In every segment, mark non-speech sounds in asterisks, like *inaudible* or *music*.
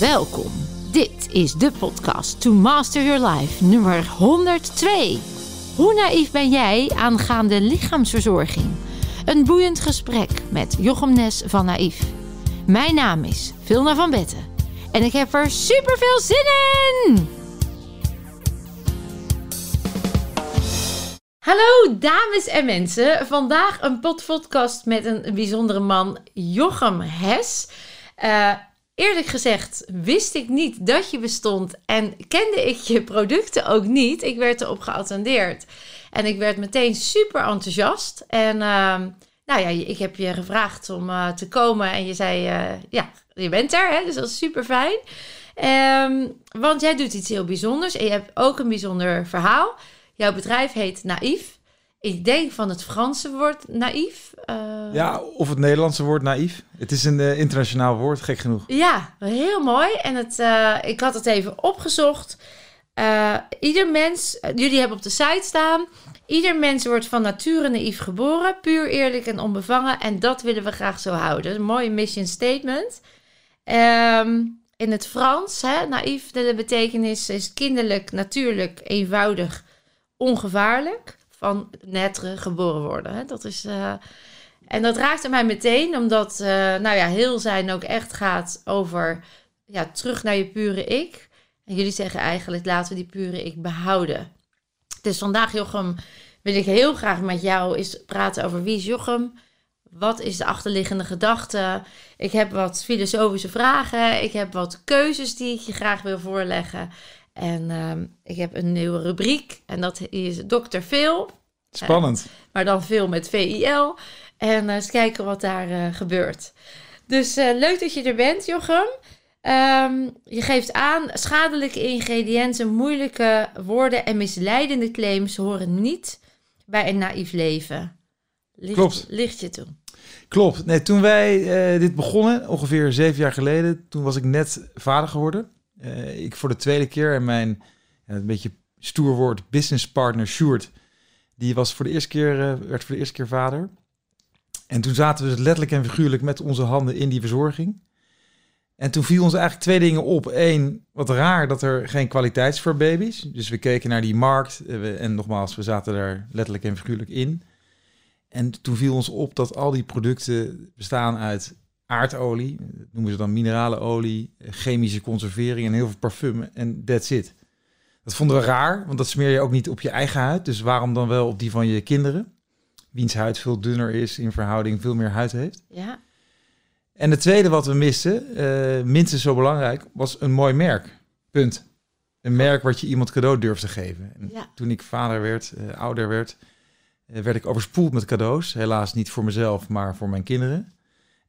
Welkom. Dit is de podcast To Master Your Life nummer 102. Hoe naïef ben jij aangaande lichaamsverzorging? Een boeiend gesprek met Jochem Nes van Naïef. Mijn naam is Vilna van Betten en ik heb er super veel zin in! Hallo dames en mensen. Vandaag een podcast met een bijzondere man, Jochem Hes. Uh, eerlijk gezegd wist ik niet dat je bestond en kende ik je producten ook niet. Ik werd erop geattendeerd en ik werd meteen super enthousiast. En uh, nou ja, ik heb je gevraagd om uh, te komen en je zei, uh, ja, je bent er, hè? dus dat is super fijn. Um, want jij doet iets heel bijzonders en je hebt ook een bijzonder verhaal. Jouw bedrijf heet Naïef. Ik denk van het Franse woord naïef. Uh... Ja, of het Nederlandse woord naïef. Het is een uh, internationaal woord, gek genoeg. Ja, heel mooi. En het, uh, ik had het even opgezocht. ieder mens, jullie hebben op de site staan. Ieder mens wordt van nature naïef geboren, puur eerlijk en onbevangen. En dat willen we graag zo houden. Een mooie mission statement. Um, in het Frans, hè, naïef, de betekenis is kinderlijk, natuurlijk, eenvoudig, ongevaarlijk van netre geboren worden. Hè? Dat is, uh, en dat raakte mij meteen, omdat uh, nou ja, heel zijn ook echt gaat over ja, terug naar je pure ik. En jullie zeggen eigenlijk, laten we die pure ik behouden. Dus vandaag, Jochem, wil ik heel graag met jou eens praten over wie is Jochem? Wat is de achterliggende gedachte? Ik heb wat filosofische vragen. Ik heb wat keuzes die ik je graag wil voorleggen. En uh, ik heb een nieuwe rubriek en dat is Dr. Phil. Spannend. Uh, maar dan veel met VIL. En uh, eens kijken wat daar uh, gebeurt. Dus leuk dat je er bent, Jochem. Um, je geeft aan, schadelijke ingrediënten, moeilijke woorden en misleidende claims horen niet bij een naïef leven. Ligt, Klopt. Ligt je toe? Klopt. Nee, toen wij dit begonnen, ongeveer zeven jaar geleden, toen was ik net vader geworden. Uh, ik voor de tweede keer en mijn een beetje stoer woord business partner Sjoerd, die was voor de eerste keer, uh, werd voor de eerste keer vader. En toen zaten we dus letterlijk en figuurlijk met onze handen in die verzorging. En toen viel ons eigenlijk twee dingen op. Eén, wat raar dat er geen kwaliteit is voor baby's. Dus we keken naar die markt uh, en nogmaals, we zaten daar letterlijk en figuurlijk in. En toen viel ons op dat al die producten bestaan uit aardolie, dat noemen ze dan mineralenolie, chemische conservering en heel veel parfum en that's it. Dat vonden we raar, want dat smeer je ook niet op je eigen huid. Dus waarom dan wel op die van je kinderen? Wiens huid veel dunner is in verhouding, veel meer huid heeft. Ja. En het tweede wat we misten, uh, minstens zo belangrijk, was een mooi merk. Punt. Een merk wat je iemand cadeau durft te geven. En ja. Toen ik vader werd, uh, ouder werd, uh, werd ik overspoeld met cadeaus. Helaas niet voor mezelf, maar voor mijn kinderen.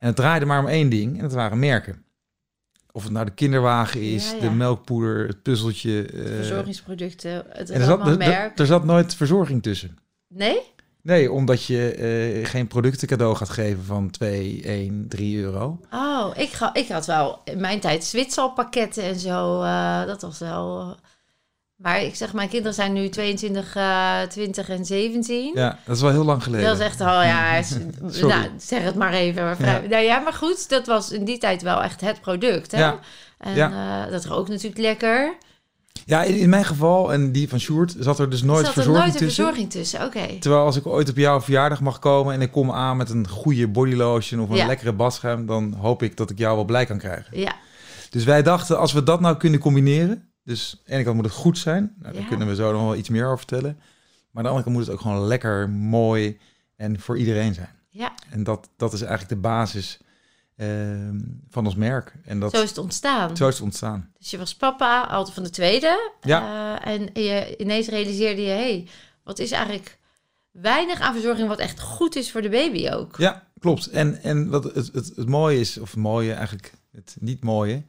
En het draaide maar om één ding, en dat waren merken. Of het nou de kinderwagen is, Ja, ja. de melkpoeder, het puzzeltje. eh, Verzorgingsproducten, het en er zat, allemaal er, merk. er zat nooit verzorging tussen. Nee? Nee, omdat je eh, geen producten cadeau gaat geven van 2, 1, 3 euro. Oh, ik, ga, ik had wel in mijn tijd Zwitserpakketten en zo. eh, dat was wel... Maar ik zeg, mijn kinderen zijn nu 22, eh 20 en 17. Ja, dat is wel heel lang geleden. Dat is echt al, ja, *laughs* is- Sorry. nou, zeg het maar even. Maar, vrij, Ja. nou ja, maar goed, dat was in die tijd wel echt het product. Hè? Ja. En Ja. eh, dat rookt natuurlijk lekker. Ja, in, in mijn geval en die van Sjoerd zat er dus nooit zat er verzorging nooit een tussen. verzorging tussen. Oké. Terwijl als ik ooit op jouw verjaardag mag komen en ik kom aan met een goede bodylotion of een Ja. lekkere badschuim, dan hoop ik dat ik jou wel blij kan krijgen. Ja, Dus wij dachten, als we dat nou kunnen combineren, dus aan de ene kant moet het goed zijn, nou, daar Ja. kunnen we zo nog wel iets meer over vertellen. Maar aan de andere kant moet het ook gewoon lekker, mooi en voor iedereen zijn. ja, En dat, dat is eigenlijk de basis ehm, van ons merk. En dat, zo is het ontstaan. zo is het ontstaan. Dus je was papa, altijd van de tweede. Ja. Eh, en je, ineens realiseerde je, hé, hey, wat is eigenlijk weinig aan verzorging wat echt goed is voor de baby ook. Ja, klopt. En, en wat het, het, het mooie is, of het mooie eigenlijk, het niet mooie,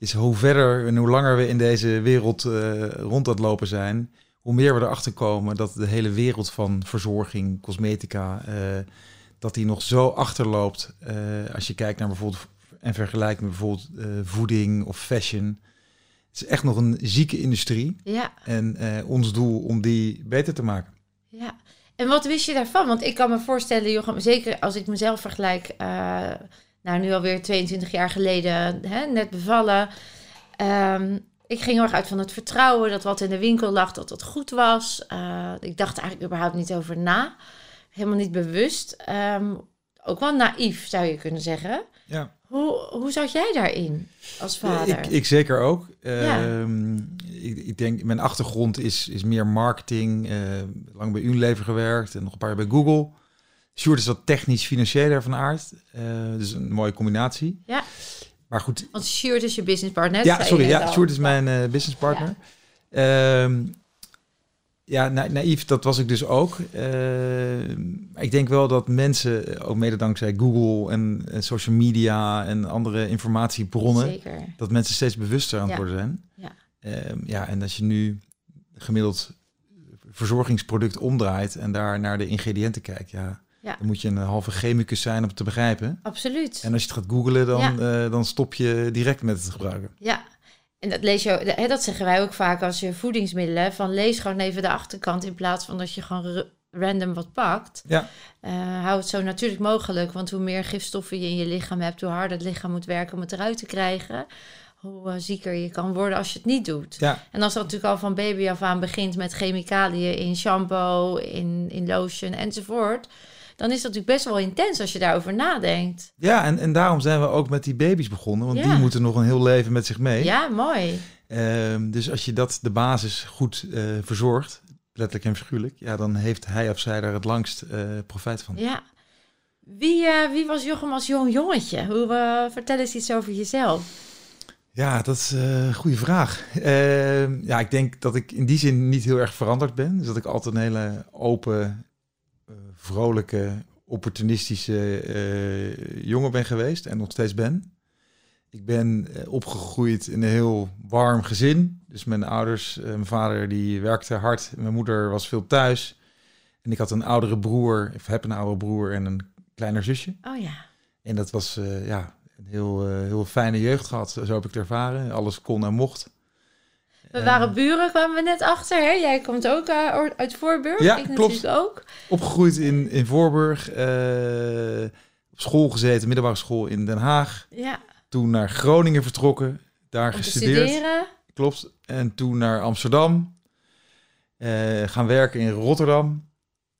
is hoe verder en hoe langer we in deze wereld eh, rond aan het lopen zijn, hoe meer we erachter komen dat de hele wereld van verzorging, cosmetica, eh, dat die nog zo achterloopt. eh, als je kijkt naar bijvoorbeeld en vergelijkt met bijvoorbeeld voeding of fashion. Het is echt nog een zieke industrie. Ja, En ons doel om die beter te maken. ja. En wat wist je daarvan? Want ik kan me voorstellen, Jochem, zeker als ik mezelf vergelijk, nou nu alweer 22 jaar geleden, hè, net bevallen. Ehm, ik ging heel erg uit van het vertrouwen dat wat in de winkel lag, dat dat goed was. Uh, ik dacht eigenlijk überhaupt niet over na. Helemaal niet bewust. Ehm, ook wel naïef, zou je kunnen zeggen. Ja. Hoe, hoe zat jij daarin als vader? Ik, ik zeker ook. Ehm, ik, ik, denk, mijn achtergrond is, is meer marketing. Uh, lang bij Unilever gewerkt en nog een paar jaar bij Google. Sjoerd is wat technisch-financiëler van aard. Uh, dus een mooie combinatie. Ja. Maar goed. Want Sjoerd is je business partner. Ja, sorry. Ja, Sjoerd is mijn uh, business partner. Ja. Um, ja, na naïef, dat was ik dus ook. Uh, ik denk wel dat mensen, ook mede dankzij Google en, en social media en andere informatiebronnen, Zeker. dat mensen steeds bewuster aan het worden zijn. Ja. Ehm, ja, en als je nu gemiddeld verzorgingsproduct omdraait en daar naar de ingrediënten kijkt, ja, Ja. dan moet je een halve chemicus zijn om het te begrijpen. Absoluut. En als je het gaat googlen, dan, eh, dan stop je direct met het gebruiken. Ja, en dat lees je, dat zeggen wij ook vaak als je voedingsmiddelen van lees gewoon even de achterkant in plaats van dat je gewoon random wat pakt. Ja. Eh, hou het zo natuurlijk mogelijk, want hoe meer gifstoffen je in je lichaam hebt, hoe harder het lichaam moet werken om het eruit te krijgen. Hoe eh, zieker je kan worden als je het niet doet. Ja, En als dat natuurlijk al van baby af aan begint met chemicaliën in shampoo, in, in lotion enzovoort, dan is dat natuurlijk best wel intens als je daarover nadenkt. ja en, en daarom zijn we ook met die baby's begonnen, want Ja. die moeten nog een heel leven met zich mee. Ja, mooi. Ehm, dus als je dat de basis goed eh, verzorgt, letterlijk en figuurlijk, ja, dan heeft hij of zij daar het langst eh, profijt van. Ja. Wie, eh, wie was Jochem als jong jongetje? Hoe, vertel eens iets over jezelf. Ja, dat is een goede vraag. Ehm, ja, ik denk dat ik in die zin niet heel erg veranderd ben. Dus dat ik altijd een hele open, vrolijke, opportunistische eh, jongen ben geweest en nog steeds ben. Ik ben eh, opgegroeid in een heel warm gezin. Dus mijn ouders, eh, mijn vader die werkte hard, mijn moeder was veel thuis. En ik had een oudere broer, of heb een oudere broer en een kleiner zusje. Oh ja. En dat was eh, ja, een heel, eh, heel fijne jeugd gehad. Zo heb ik het ervaren. Alles kon en mocht. We waren buren, kwamen we net achter. Hè? Jij komt ook eh, uit Voorburg. Ja, ik klopt. natuurlijk ook. Opgegroeid in, in Voorburg. eh, op school gezeten, middelbare school in Den Haag. Ja, Toen naar Groningen vertrokken. Daar om gestudeerd. studeren. Klopt. En toen naar Amsterdam. eh, gaan werken in Rotterdam.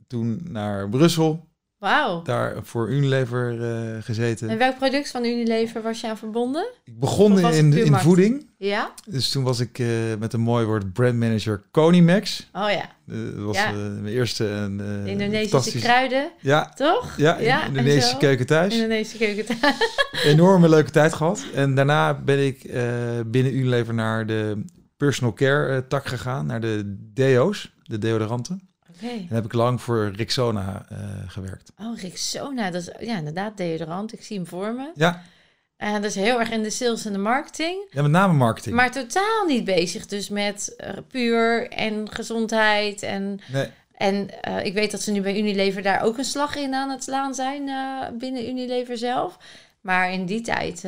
Toen naar Brussel. Wauw. Daar voor Unilever eh, gezeten. En welk product van Unilever was je aan verbonden? Ik begon in, in voeding. Ja? Dus toen was ik eh, met een mooi woord brandmanager Conimax. Oh ja. Eh, dat was Ja. mijn eerste Indonesische kruiden, Ja, toch? ja, Indonesische keuken thuis. Indonesische keuken. *laughs* Enorme leuke tijd gehad. En daarna ben ik binnen Unilever naar de personal care tak gegaan, naar de deo's, de deodoranten. En heb ik lang voor Rexona eh, gewerkt. Oh, Rexona. Dat is ja, inderdaad deodorant. Ik zie hem voor me. Ja, En dat is heel erg in de sales en de marketing. ja met name marketing. Maar totaal niet bezig dus met eh, puur en gezondheid. En, Nee, en eh, ik weet dat ze nu bij Unilever daar ook een slag in aan het slaan zijn binnen Unilever zelf. Maar in die tijd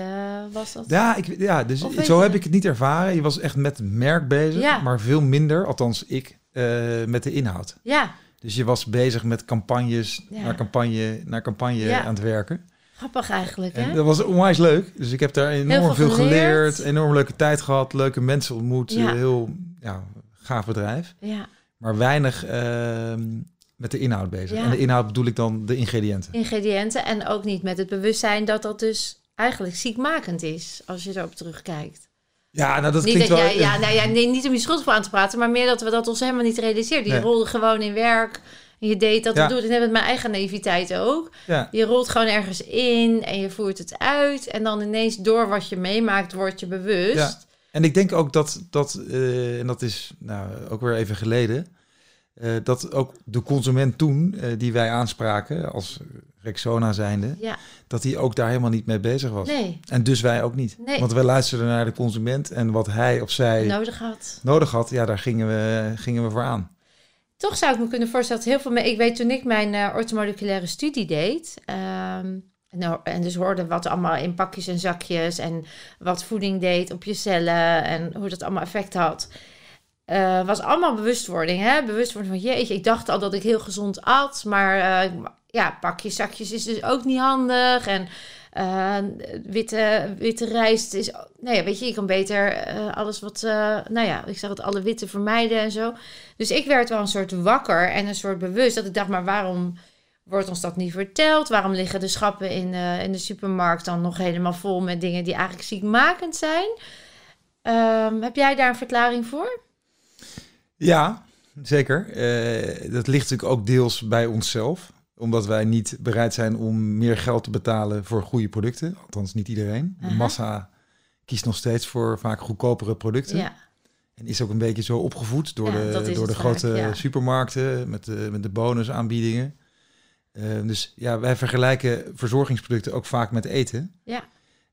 was dat... ja, ik, ja dus zo je- heb ik het niet ervaren. Je was echt met het merk bezig, Ja. maar veel minder, althans ik, eh, met de inhoud. Ja, Dus je was bezig met campagnes, Ja. naar campagne, naar campagne Ja. aan het werken. grappig eigenlijk, En hè? dat was onwijs leuk. Dus ik heb daar enorm veel veel geleerd. Enorm leuke tijd gehad. Leuke mensen ontmoet. Ja. Heel ja, gaaf bedrijf. Ja, Maar weinig ehm, met de inhoud bezig. En de inhoud bedoel ik dan de ingrediënten. ingrediënten. En ook niet met het bewustzijn dat dat dus eigenlijk ziekmakend is, als je erop terugkijkt. Ja, nou dat niet klinkt dat wel... jij, ja, nou ja, nee, niet om je schuld voor aan te praten, maar meer dat we dat ons helemaal niet realiseerden. Je Nee. rolde gewoon in werk en je deed dat. Ja. Ik doe het net met mijn eigen naïviteit ook. ja. Je rolt gewoon ergens in en je voert het uit. En dan ineens door wat je meemaakt, word je bewust. Ja. En ik denk ook dat, dat eh, en dat is nou, ook weer even geleden, eh, dat ook de consument toen, eh, die wij aanspraken als Rexona zijnde, Ja, dat hij ook daar helemaal niet mee bezig was. nee, En dus wij ook niet. Nee. Want wij luisterden naar de consument en wat hij of zij nodig had. nodig had, ja, daar gingen we, gingen we voor aan. Toch zou ik me kunnen voorstellen dat heel veel... me- Ik weet toen ik mijn eh orthomoleculaire studie deed... ehm, nou, en dus hoorde wat allemaal in pakjes en zakjes... en wat voeding deed op je cellen... en hoe dat allemaal effect had... eh, was allemaal bewustwording. Hè? Bewustwording van jeetje, ik dacht al dat ik heel gezond at... maar eh, ja, pakjes, zakjes is dus ook niet handig... en Eh, witte, witte rijst is... Nou ja, weet je, je kan beter eh, alles wat... eh, nou ja, ik zeg het, alle witte vermijden en zo. Dus ik werd wel een soort wakker en een soort bewust. Dat ik dacht, maar waarom wordt ons dat niet verteld? Waarom liggen de schappen in, in de supermarkt dan nog helemaal vol met dingen die eigenlijk ziekmakend zijn? Ehm, heb jij daar een verklaring voor? Ja, zeker. Dat ligt natuurlijk ook deels bij onszelf. Omdat wij niet bereid zijn om meer geld te betalen voor goede producten. Althans, niet iedereen. De massa kiest nog steeds voor vaak goedkopere producten. Ja, En is ook een beetje zo opgevoed door Ja, de, door de vaak, grote ja. supermarkten met de, met de bonusaanbiedingen. Eh, dus ja, wij vergelijken verzorgingsproducten ook vaak met eten. ja,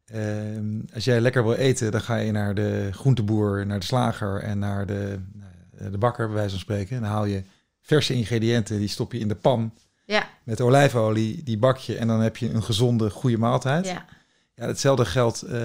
Ehm, als jij lekker wil eten, dan ga je naar de groenteboer, naar de slager en naar de, nou, de bakker, bij wijze van spreken. En dan haal je verse ingrediënten, die stop je in de pan ja, met olijfolie, die bak je en dan heb je een gezonde, goede maaltijd. Ja, ja. hetzelfde geldt, eh,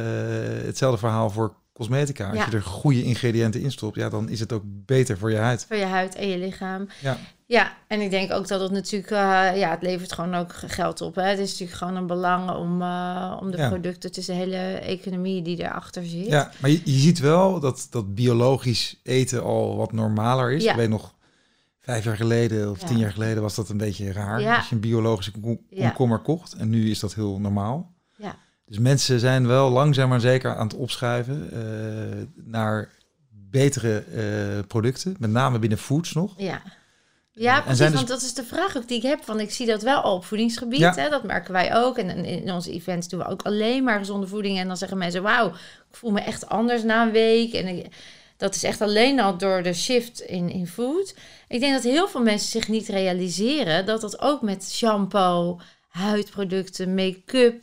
hetzelfde verhaal voor cosmetica. Als Ja. je er goede ingrediënten in stopt, ja, dan is het ook beter voor je huid. Voor je huid en je lichaam. Ja. Ja, en ik denk ook dat het natuurlijk, eh, ja, het levert gewoon ook geld op. Hè. Het is natuurlijk gewoon een belang om, eh, om de Ja. producten, het is de hele economie die erachter zit. Ja, maar je, je ziet wel dat, dat biologisch eten al wat normaler is. Ja. Ik weet nog, vijf jaar geleden of Ja. tien jaar geleden was dat een beetje raar. Ja. Als je een biologische kom- Ja. komkommer kocht. En nu is dat heel normaal. Ja. Dus mensen zijn wel langzaam maar zeker aan het opschuiven eh, naar betere eh, producten. Met name binnen foods nog. Ja. Ja, En precies, dus- want dat is de vraag ook die ik heb. Want ik zie dat wel al op voedingsgebied, Ja. hè, dat merken wij ook. En in- onze events doen we ook alleen maar gezonde voeding. En dan zeggen mensen, wauw, ik voel me echt anders na een week. En dat is echt alleen al door de shift in, in food. Ik denk dat heel veel mensen zich niet realiseren... dat dat ook met shampoo, huidproducten, make-up...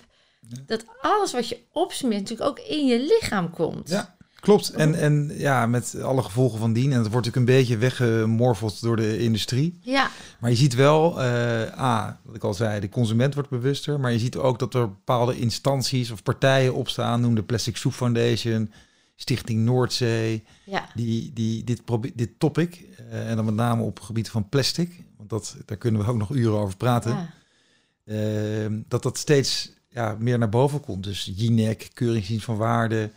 dat alles wat je opsmeert natuurlijk ook in je lichaam komt. Ja. Klopt. En, en ja, met alle gevolgen van dien. En dat wordt natuurlijk een beetje weggemorfeld door de industrie. Ja, Maar je ziet wel, eh, A, wat ik al zei, de consument wordt bewuster. Maar je ziet ook dat er bepaalde instanties of partijen opstaan. Noem de Plastic Soup Foundation, Stichting Noordzee. ja, Die, die dit, dit topic, eh, en dan met name op het gebied van plastic. Want dat, daar kunnen we ook nog uren over praten. ja. eh, dat dat steeds ja, meer naar boven komt. Dus Jinek, Keuringsdienst van Waarde,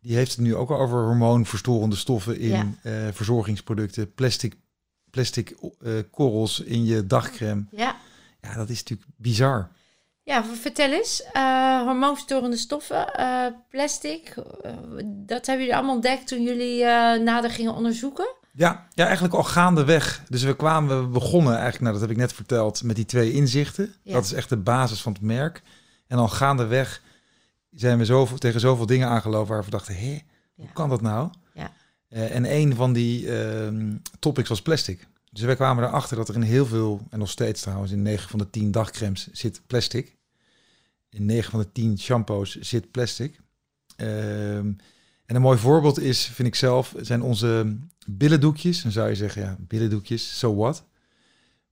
die heeft het nu ook over hormoonverstorende stoffen in Ja. eh, verzorgingsproducten, plastic, plastic eh, korrels in je dagcreme. ja. Ja, dat is natuurlijk bizar. Ja, vertel eens. Eh hormoonverstorende stoffen, eh, plastic. eh, dat hebben jullie allemaal ontdekt toen jullie nader gingen onderzoeken? Ja, ja, eigenlijk al gaandeweg. Dus we kwamen, we begonnen eigenlijk, nou dat heb ik net verteld, met die twee inzichten. Ja. Dat is echt de basis van het merk. En al gaandeweg zijn we zoveel, tegen zoveel dingen aangelopen waar we dachten, hé, hoe kan dat nou? Ja. En een van die ehm, topics was plastic. Dus wij kwamen erachter dat er in heel veel, en nog steeds trouwens, in 9 van de 10 dagcremes zit plastic. In 9 van de 10 shampoos zit plastic. Ehm, en een mooi voorbeeld is, vind ik zelf, zijn onze billendoekjes. Dan zou je zeggen, ja, billendoekjes, so what?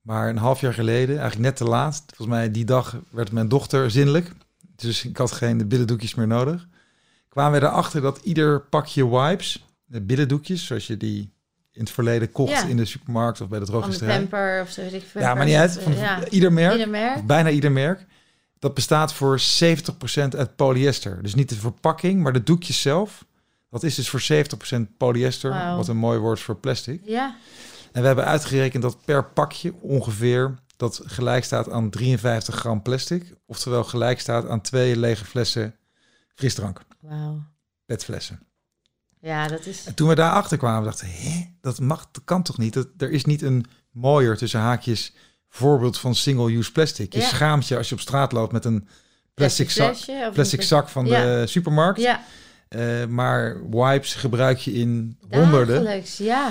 Maar een half jaar geleden, eigenlijk net te laat, volgens mij die dag werd mijn dochter zinnelijk. Dus ik had geen billendoekjes meer nodig. Kwamen we erachter dat ieder pakje wipes, de billendoekjes, zoals je die in het verleden kocht Ja. in de supermarkt of bij de Van de drogisterij. pamper of zo weet ik veel. Ja, maar niet uit. Van ja. ieder merk, Ieder merk. bijna ieder merk. Dat bestaat voor 70% uit polyester. Dus niet de verpakking, maar de doekjes zelf. Dat is dus voor 70% polyester, wat een mooi woord voor plastic. Ja, En we hebben uitgerekend dat per pakje ongeveer dat gelijk staat aan 53 gram plastic. Oftewel gelijk staat aan twee lege flessen frisdrank, wauw. petflessen. Ja, dat is... En toen we daarachter kwamen, dachten we, hé, dat mag, dat kan toch niet? Dat, er is niet een mooier, tussen haakjes, voorbeeld van single-use plastic. Je Ja. schaamt je als je op straat loopt met een plastic, zak, flesje of plastic zak van Ja. de supermarkt. Ja, Eh, maar wipes gebruik je in honderden. dagelijks, ja.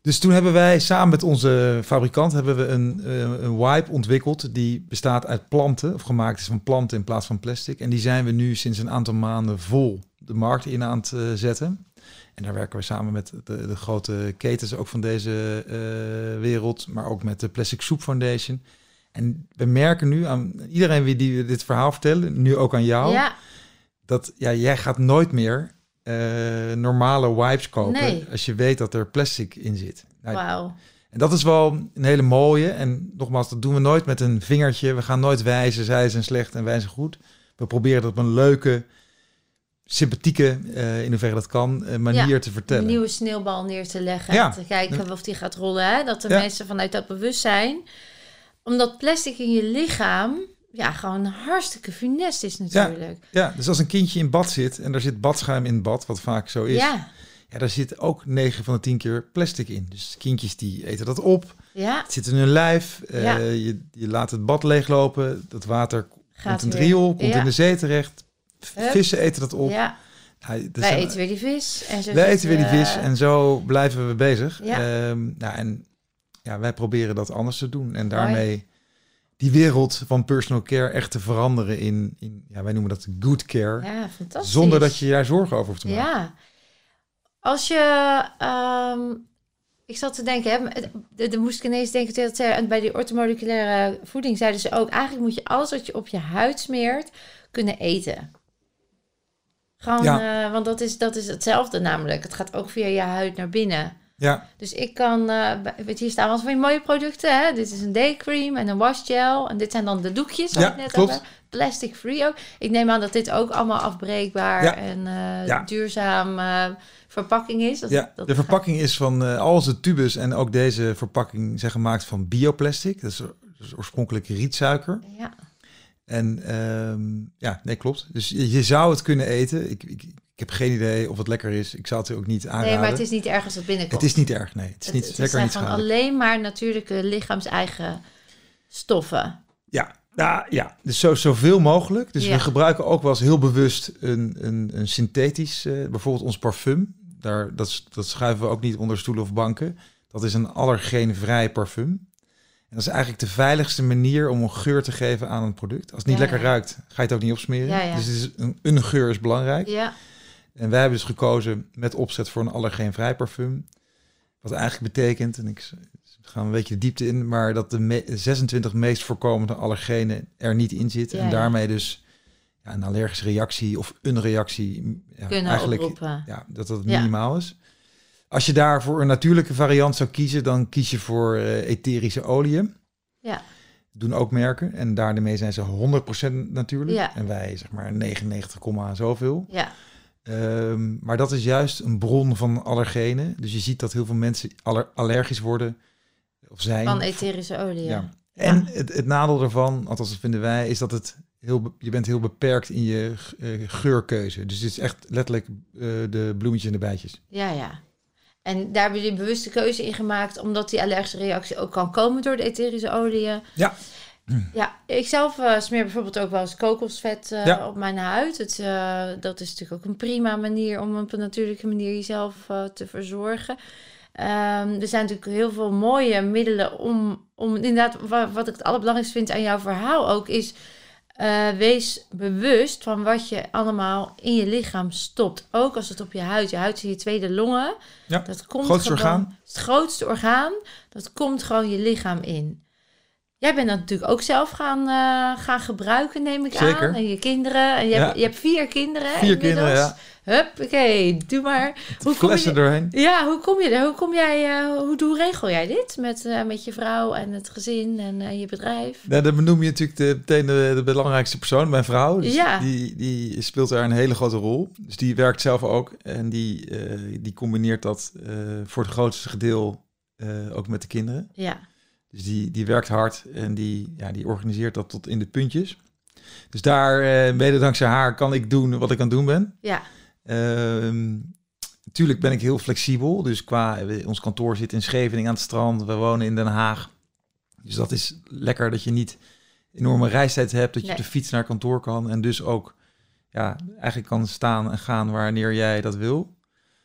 Dus toen hebben wij samen met onze fabrikant hebben we een, eh, een wipe ontwikkeld die bestaat uit planten of gemaakt is van planten in plaats van plastic. En die zijn we nu sinds een aantal maanden vol de markt in aan het eh, zetten. En daar werken we samen met de, de grote ketens ook van deze eh, wereld, maar ook met de Plastic Soup Foundation. En we merken nu aan iedereen wie die dit verhaal vertellen, nu ook aan jou, Ja, dat ja, jij gaat nooit meer eh, normale wipes kopen Nee. als je weet dat er plastic in zit. Nou, wauw. en dat is wel een hele mooie. En nogmaals, dat doen we nooit met een vingertje. We gaan nooit wijzen, zij zijn slecht en wij zijn goed. we proberen dat op een leuke, sympathieke, eh, in hoeverre dat kan, eh, manier Ja, te Een vertellen. nieuwe sneeuwbal neer te leggen. Ja. En te kijken of die gaat rollen. Hè? Dat de Ja. mensen vanuit dat bewustzijn. Omdat plastic in je lichaam ja, gewoon hartstikke funest is natuurlijk. Ja, dus als een kindje in bad zit en er zit badschuim in het bad, wat vaak zo is, ja. Ja, daar zit ook 9 van de 10 keer plastic in. Dus kindjes die eten dat op, ja. het zit in hun lijf, eh, je, je laat het bad leeglopen, dat water Gaat komt in het riool, komt in de zee terecht. Vissen eten dat op. ja. Ja, Wij zijn- eten weer die vis. En zo Wij eten weer die vis eh, en zo blijven we bezig. Ja. Ehm, nou, en ja, wij proberen dat anders te doen. En daarmee die wereld van personal care echt te veranderen in, in ja, wij noemen dat good care. Ja, fantastisch. zonder dat je daar zorgen over hoeft te maken. Ja. Als je... ehm, ik zat te denken, hè, de, de moest ik ineens denken, dat ze, bij die ortomoleculaire voeding zeiden ze ook, eigenlijk moet je alles wat je op je huid smeert, kunnen eten. Gewoon, eh, want dat is, dat is hetzelfde namelijk. Het gaat ook via je huid naar binnen. Ja, Dus ik kan, bij- weet je, hier staan wat van die mooie producten. Hè? Dit is een day cream en een washgel. En dit zijn dan de doekjes, Ja, ik net klopt. Plastic free ook. Ik neem aan dat dit ook allemaal afbreekbaar Ja. en eh, Ja. duurzaam verpakking is. Dat, ja. dat de verpakking is van al onze tubes en ook deze verpakking zijn gemaakt van bioplastic. Dat is, dat is oorspronkelijk rietsuiker. Ja, En ehm, ja, nee, klopt. Dus je, je zou het kunnen eten. Ik, ik, ik heb geen idee of het lekker is. Ik zou het ook niet aanraden. nee, maar het is niet erg als het binnenkomt. Het is niet erg, nee. Het is Het- niet, het zeker zijn niet gewoon alleen maar natuurlijke lichaams-eigen stoffen. Ja, nou, ja. dus zo, zoveel mogelijk. Dus Ja. we gebruiken ook wel eens heel bewust een, een, een synthetisch, eh, bijvoorbeeld ons parfum. Daar, dat, dat schuiven we ook niet onder stoelen of banken. Dat is een allergeenvrij parfum. En dat is eigenlijk de veiligste manier om een geur te geven aan een product. Als het niet Ja, lekker ja. ruikt, ga je het ook niet opsmeren. Ja. Dus het is een, een geur is belangrijk. Ja, En wij hebben dus gekozen met opzet voor een allergeenvrij parfum. Wat eigenlijk betekent, en ik ga een beetje de diepte in, maar dat de me- 26 meest voorkomende allergenen er niet in zitten. En daarmee dus ja, een allergische reactie of een reactie eigenlijk oproepen. ja, dat dat minimaal is. Als je daarvoor een natuurlijke variant zou kiezen, dan kies je voor eh, etherische oliën. Ja. Doen ook merken. En daarmee zijn ze 100% natuurlijk. Ja. En wij zeg maar 99, komma zoveel. Ja, Ehm, maar dat is juist een bron van allergenen. Dus je ziet dat heel veel mensen aller- allergisch worden of zijn. van etherische olie. ja. En het, het nadeel daarvan, althans dat vinden wij, is dat het heel, je bent heel beperkt in je eh, geurkeuze. Dus het is echt letterlijk eh, de bloemetjes en de bijtjes. Ja, ja. En daar hebben jullie een bewuste keuze in gemaakt, omdat die allergische reactie ook kan komen door de etherische oliën. Ja. Ja, ik zelf eh, smeer bijvoorbeeld ook wel eens kokosvet eh, Ja. op mijn huid. Het, eh, dat is natuurlijk ook een prima manier om op een natuurlijke manier jezelf te verzorgen. Ehm, er zijn natuurlijk heel veel mooie middelen om, om inderdaad, wa- wat ik het allerbelangrijkste vind aan jouw verhaal ook, is eh, wees bewust van wat je allemaal in je lichaam stopt. Ook als het op je huid, je huid is je tweede longen. Ja, dat komt grootste gewoon, orgaan. Het grootste orgaan, dat komt gewoon je lichaam in. Jij bent dat natuurlijk ook zelf gaan, eh, gaan gebruiken, neem ik Zeker. aan. En je kinderen. En je, Ja. hebt, je hebt vier kinderen. Vier inmiddels. kinderen, ja. Hup, oké, doe maar. Hoe kom, je, doorheen. ja, hoe kom je er? Hoe kom jij, eh, hoe, hoe regel jij dit met, eh, met je vrouw en het gezin en eh, je bedrijf? Nou, dan benoem je natuurlijk de, meteen de, de belangrijkste persoon, mijn vrouw. Dus Ja. die, die speelt daar een hele grote rol. Dus die werkt zelf ook. En die, die combineert dat voor het grootste gedeel eh, ook met de kinderen. Ja, Dus die, die werkt hard en die, ja, die organiseert dat tot in de puntjes. Dus daar, mede dankzij haar, kan ik doen wat ik aan het doen ben. ja, natuurlijk ben ik heel flexibel. Dus qua, ons kantoor zit in Scheveningen aan het strand. We wonen in Den Haag. Dus dat is lekker dat je niet enorme reistijd hebt. Dat je Nee. op de fiets naar kantoor kan. En dus ook ja, eigenlijk kan staan en gaan wanneer jij dat wil.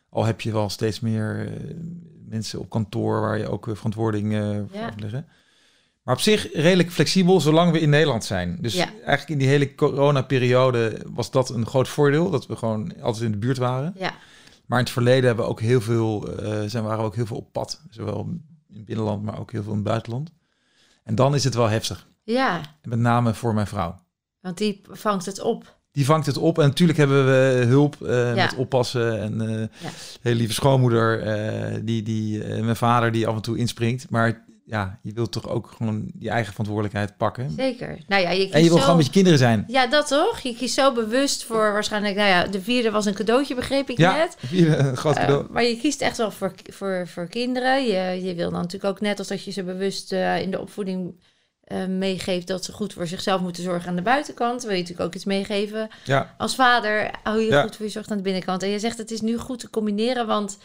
Al heb je wel steeds meer eh, mensen op kantoor waar je ook eh, verantwoording eh voor Ja. moet leggen. Maar op zich redelijk flexibel, zolang we in Nederland zijn. Dus Ja. eigenlijk in die hele coronaperiode was dat een groot voordeel. Dat we gewoon altijd in de buurt waren. ja, Maar in het verleden hebben we ook heel veel, eh, zijn, waren we ook heel veel op pad. Zowel in het binnenland, maar ook heel veel in het buitenland. En dan is het wel heftig. ja. Met name voor mijn vrouw. Want die vangt het op. Die vangt het op. En natuurlijk hebben we hulp eh, Ja. met oppassen. En Ja. hele lieve schoonmoeder, die, die, mijn vader die af en toe inspringt. Maar ja, je wilt toch ook gewoon je eigen verantwoordelijkheid pakken. Zeker. Nou ja, je kiest En je wil zo- gewoon met je kinderen zijn. Ja, dat toch? Je kiest zo bewust voor waarschijnlijk... Nou ja, de vierde was een cadeautje, begreep ik Ja, net. hier een groot Eh, cadeau. maar je kiest echt wel voor, voor, voor kinderen. Je, je wil dan natuurlijk ook net als dat je ze bewust eh, in de opvoeding eh, meegeeft... dat ze goed voor zichzelf moeten zorgen aan de buitenkant. Wil je natuurlijk ook iets meegeven ja, als vader, hou je Ja. goed voor je zorgt aan de binnenkant. En je zegt het is nu goed te combineren, want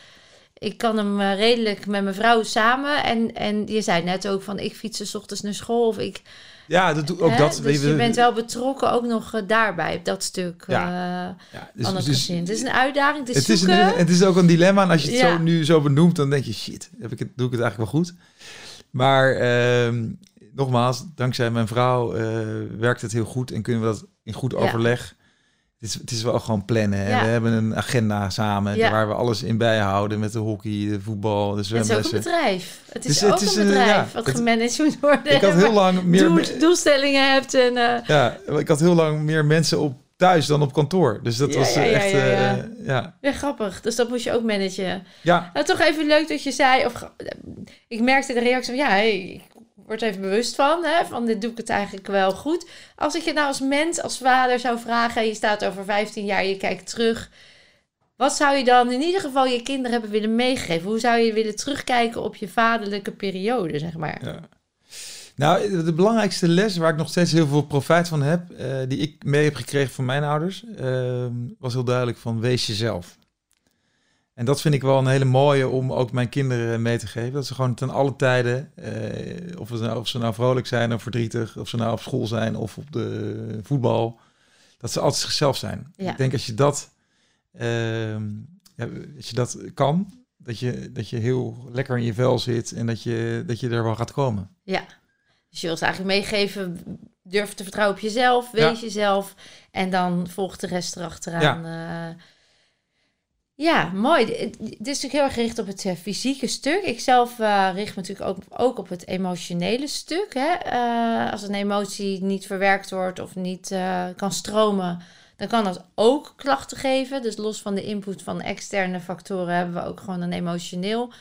ik kan hem eh, redelijk met mijn vrouw samen. En, en je zei net ook van ik fiets 's ochtends naar school of ik. ja dat, doe- ook hè, dat. dus je bent wel betrokken ook nog eh, daarbij, op dat stuk Ja. ja, dus- van het dus- gezin. Het is een uitdaging, het is Het is, een, het is ook een dilemma. En als je het Ja. zo, nu zo benoemt, dan denk je, shit, heb ik het, doe ik het eigenlijk wel goed? Maar ehm, nogmaals, dankzij mijn vrouw werkt het heel goed en kunnen we dat in goed Ja. overleg. Het is, het is wel gewoon plannen. Ja. We hebben een agenda samen Ja. waar we alles in bijhouden met de hockey, de voetbal, de het is ook een zwemlessen. bedrijf. Het is Dus het ook is een een, bedrijf ja, wat het- gemanaged moet worden. Ik had heel *laughs* lang meer, Doel- doelstellingen hebt en eh, ja, ik had heel lang meer mensen op thuis dan op kantoor. Dus dat was ja, eh, ja, echt, ja, eh, ja. ja, grappig. Dus dat moest je ook managen. ja, Nou, toch even leuk dat je zei, of ik merkte de reactie van ja, hey, word even bewust van, hè, van dit doe ik het eigenlijk wel goed. Als ik je nou als mens, als vader zou vragen, en je staat over 15 jaar, je kijkt terug, wat zou je dan in ieder geval je kinderen hebben willen meegeven? Hoe zou je willen terugkijken op je vaderlijke periode, zeg maar? Ja. Nou, de belangrijkste les waar ik nog steeds heel veel profijt van heb, eh, die ik mee heb gekregen van mijn ouders, eh, was heel duidelijk van wees jezelf. En dat vind ik wel een hele mooie om ook mijn kinderen mee te geven. Dat ze gewoon ten alle tijden, eh, of, nou, of ze nou vrolijk zijn of verdrietig, of ze nou op school zijn of op de voetbal, dat ze altijd zichzelf zijn. Ja. Ik denk als je dat, ehm, ja, als je dat kan, dat je, dat je heel lekker in je vel zit en dat je, dat je er wel gaat komen. Ja. Dus je wil ze eigenlijk meegeven, durf te vertrouwen op jezelf, wees jezelf en dan volgt de rest erachteraan. Ja, ja mooi. Dit is heel erg gericht op het eh, fysieke stuk. Ik zelf eh, richt me natuurlijk ook, ook op het emotionele stuk. Hè? Eh, als een emotie niet verwerkt wordt of niet kan stromen, dan kan dat ook klachten geven. Dus los van de input van externe factoren hebben we ook gewoon een, emotioneel,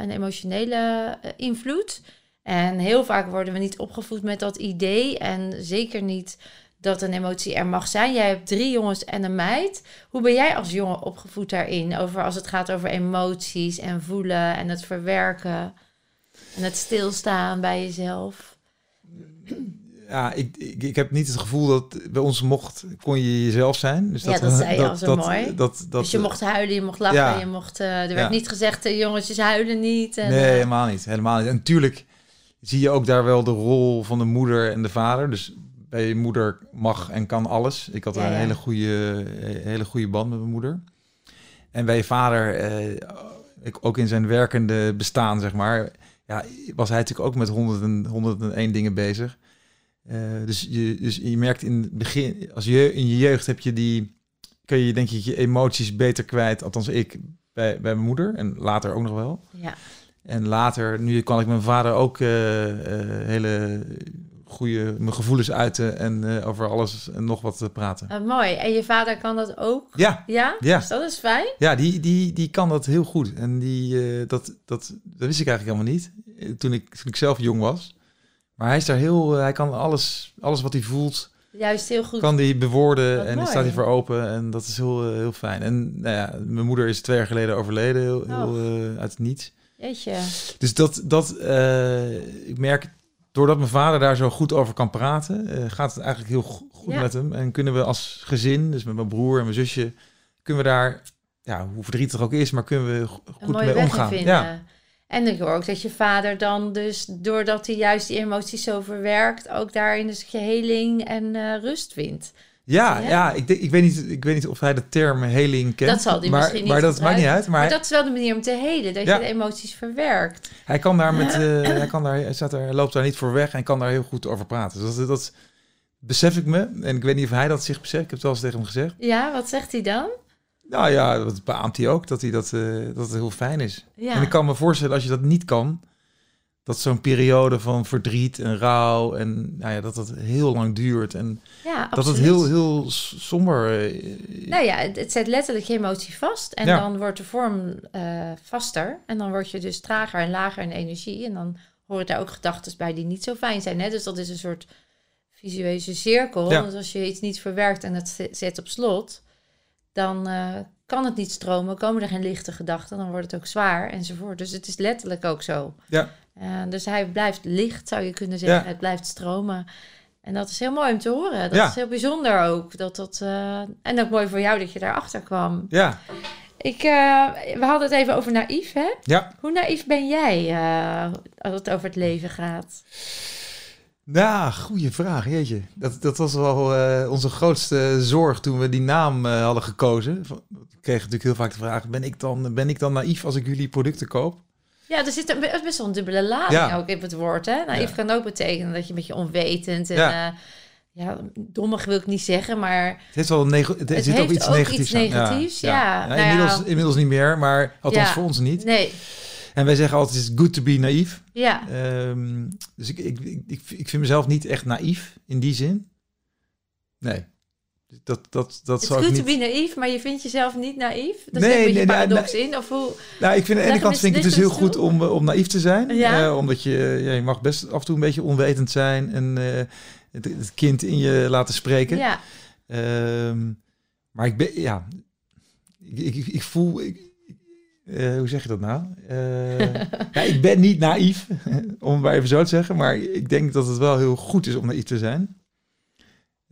een emotionele invloed. En heel vaak worden we niet opgevoed met dat idee. En zeker niet dat een emotie er mag zijn. Jij hebt drie jongens en een meid. Hoe ben jij als jongen opgevoed daarin? Over als het gaat over emoties en voelen en het verwerken. En het stilstaan bij jezelf. Ja, ik, ik, ik heb niet het gevoel dat bij ons mocht, kon je jezelf zijn. Dus Ja, dat zei je al zo mooi. Dat, dat, dus je mocht huilen, je mocht lachen, ja. je mocht... eh, er werd Ja. niet gezegd, de jongetjes huilen niet. En, nee, eh, helemaal niet. Helemaal niet. En natuurlijk zie je ook daar wel de rol van de moeder en de vader. Dus bij je moeder mag en kan alles. Ik had Ja, een ja. hele goede, hele goede band met mijn moeder. En bij je vader, eh, ik, ook in zijn werkende bestaan, zeg maar, ja, was hij natuurlijk ook met 100 en, 101 dingen bezig. Eh, dus, je, dus je merkt in het begin, als je in je jeugd heb je die, kun je denk ik je emoties beter kwijt, althans ik, bij, bij mijn moeder en later ook nog wel. ja. En later, nu kan ik mijn vader ook eh, eh, hele goede mijn gevoelens uiten en eh, over alles en nog wat eh, praten. Eh, mooi. En je vader kan dat ook? Ja, Ja? Ja. Dus dat is fijn. ja die, die, die kan dat heel goed. En die, eh, dat, dat, dat wist ik eigenlijk helemaal niet toen ik, toen ik zelf jong was. Maar hij is daar heel, hij kan alles, alles wat hij voelt, Juist heel goed. kan hij bewoorden Wat en mooi. staat hij voor open. En dat is heel, heel fijn. En nou ja, mijn moeder is twee jaar geleden overleden, heel, heel uit het niets. Jeetje. Dus dat, dat ik merk, doordat mijn vader daar zo goed over kan praten, eh, gaat het eigenlijk heel go- goed Ja. met hem. En kunnen we als gezin, dus met mijn broer en mijn zusje, kunnen we daar, ja, hoe verdrietig ook is, maar kunnen we goed mee omgaan. vinden. Ja, En ik hoor ook dat je vader dan dus, doordat hij juist die emoties zo verwerkt, ook daarin dus heling en eh, rust vindt. Ja, Ja. ja. ik, denk, ik, weet niet, ik weet niet of hij de term heling kent. Dat zal hij maar, misschien niet Maar dat maakt niet uit. Maar, Maar, dat is wel de manier om te helen, dat Ja. je de emoties verwerkt. hij kan daar met, eh, hij kan daar, hij staat hij loopt daar niet voor weg en kan daar heel goed over praten. Dus dat, dat besef ik me. En ik weet niet of hij dat zich beseft. Ik heb het wel eens tegen hem gezegd. Ja, wat zegt hij dan? Nou ja, dat beaamt hij ook, dat, hij dat, eh, dat het heel fijn is. Ja, En ik kan me voorstellen, als je dat niet kan, dat zo'n periode van verdriet en rouw en nou ja, dat dat heel lang duurt en ja dat het heel, heel somber. eh, Nou ja, het, het zet letterlijk je emotie vast. En Ja. dan wordt de vorm eh, vaster. En dan word je dus trager en lager in energie. En dan horen daar ook gedachten bij die niet zo fijn zijn. Hè? Dus dat is een soort visueuze cirkel. Ja. Dus als je iets niet verwerkt en het ze- zet op slot, dan eh, kan het niet stromen. Komen er geen lichte gedachten, dan wordt het ook zwaar enzovoort. Dus het is letterlijk ook zo. Ja. Eh, dus hij blijft licht, zou je kunnen zeggen. Ja. Het blijft stromen. En dat is heel mooi om te horen. Dat Ja. is heel bijzonder ook. Dat dat, eh, en ook mooi voor jou dat je daarachter kwam. Ja, Ik, eh, we hadden het even over naïef, hè? ja. Hoe naïef ben jij als het over het leven gaat? Nou, goede vraag, jeetje. Dat, dat was wel onze grootste zorg toen we die naam hadden gekozen. Ik kreeg natuurlijk heel vaak de vraag, ben ik, dan, ben ik dan naïef als ik jullie producten koop? Ja, er zit een, be- best wel een dubbele lading Ja. ook in het woord, hè? Naïef Ja. kan ook betekenen dat je een beetje onwetend en... Ja. Ja. ja, dommig wil ik niet zeggen, maar Het, heeft wel nego- het, Het zit ook iets ook negatiefs iets aan. negatiefs, ja. Nou ja. inmiddels, inmiddels niet meer, maar althans voor ons niet. nee, En wij zeggen altijd, het is good to be naïef. ja. Ehm, dus ik, ik, ik, ik vind mezelf niet echt naïef in die zin. Nee. Dat, dat, dat Het is goed niet... te be naïef, maar je vindt jezelf niet naïef? Daar Nee, zit een beetje nee, nee, paradox in, of hoe... Nou, ik vind aan de ene kant vind ik het dus heel goed om, eh, om naïef te zijn. Ja. Eh, omdat je, ja, je mag best af en toe een beetje onwetend zijn en eh, het, het kind in je laten spreken. Ja, Ehm, maar ik ben, ja, ik, ik, ik voel, ik, eh, hoe zeg je dat nou? Eh, *laughs* ja, ik ben niet naïef, *laughs* om het maar even zo te zeggen, maar ik denk dat het wel heel goed is om naïef te zijn.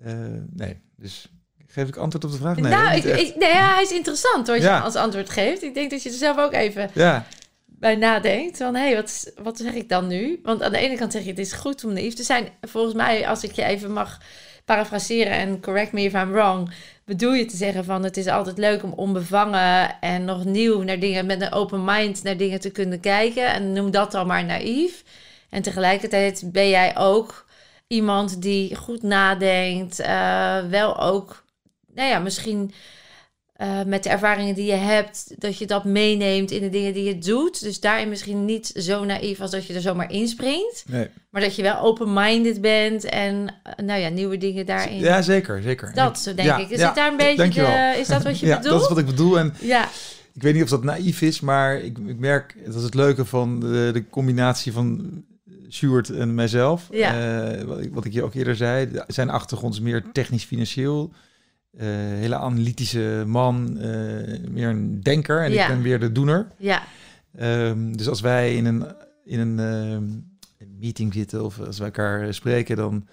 Eh, nee, dus geef ik antwoord op de vraag? Nee, nou, ik, nee, ja, hij is interessant wat Ja. je als antwoord geeft. Ik denk dat je er zelf ook even ja, bij nadenkt. Van, hé, hey, wat, wat zeg ik dan nu? Want aan de ene kant zeg je, het is goed om naïef te zijn. Volgens mij, als ik je even mag parafraseren en correct me if I'm wrong... bedoel je te zeggen van, het is altijd leuk om onbevangen en nog nieuw naar dingen... met een open mind naar dingen te kunnen kijken. En noem dat dan maar naïef. En tegelijkertijd ben jij ook iemand die goed nadenkt. eh, wel ook, nou ja, misschien eh, met de ervaringen die je hebt, dat je dat meeneemt in de dingen die je doet. Dus daarin misschien niet zo naïef als dat je er zomaar inspringt. nee. Maar dat je wel open-minded bent en eh, nou ja, nieuwe dingen daarin. ja, zeker, zeker. dat zo denk Ja, ik. Is ja, het daar een beetje de, is dat wat je *laughs* ja, bedoelt? dat is wat ik bedoel. En Ja, ik weet niet of dat naïef is, maar ik, ik merk, dat is het leuke van de, de combinatie van Stuart en mijzelf. Ja. Eh, wat, ik, wat ik je ook eerder zei, zijn achtergrond is meer technisch-financieel. Eh, hele analytische man, eh, meer een denker en Ja. ik ben weer de doener. ja, Ehm, dus als wij in een, in een ehm, meeting zitten of als wij elkaar spreken, dan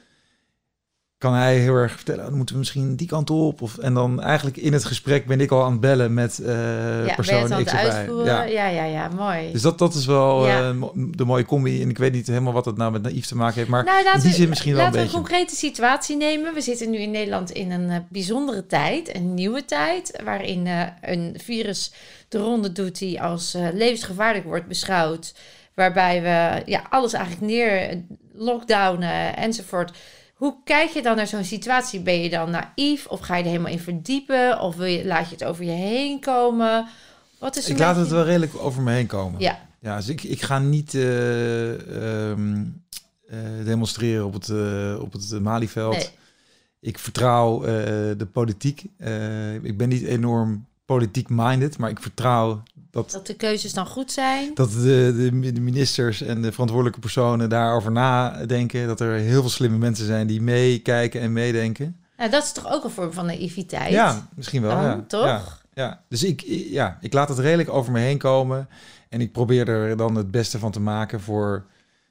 kan hij heel erg vertellen, "Oh, dan moeten we misschien die kant op. Of, en dan eigenlijk in het gesprek ben ik al aan het bellen met eh ja persoon X of? Ja. Ja, ja, ja, mooi. Dus dat, dat is wel Ja. eh, de mooie combi. En ik weet niet helemaal wat het nou met naïef te maken heeft. Maar Nou, laten in die zin misschien wel een Laten we beetje. een concrete situatie nemen. We zitten nu in Nederland in een eh, bijzondere tijd, een nieuwe tijd, waarin een virus de ronde doet die als levensgevaarlijk wordt beschouwd. Waarbij we ja, alles eigenlijk neer, lockdownen enzovoort. Hoe kijk je dan naar zo'n situatie? Ben je dan naïef of ga je er helemaal in verdiepen? Of wil je, laat je het over je heen komen? Wat is ik laat het wel redelijk over me heen komen. Ja, Ja, dus ik, ik ga niet eh, ehm, eh, demonstreren op het, eh, op het Malieveld. nee. Ik vertrouw de politiek. Ik ben niet enorm politiek minded, maar ik vertrouw dat, Dat de keuzes dan goed zijn. dat de, de, de ministers en de verantwoordelijke personen daarover nadenken. Dat er heel veel slimme mensen zijn die meekijken en meedenken. Nou, dat is toch ook een vorm van naïviteit? Ja, misschien wel. Dan, ja. toch? Ja, ja. Dus ik, ja, ik laat het redelijk over me heen komen. En ik probeer er dan het beste van te maken voor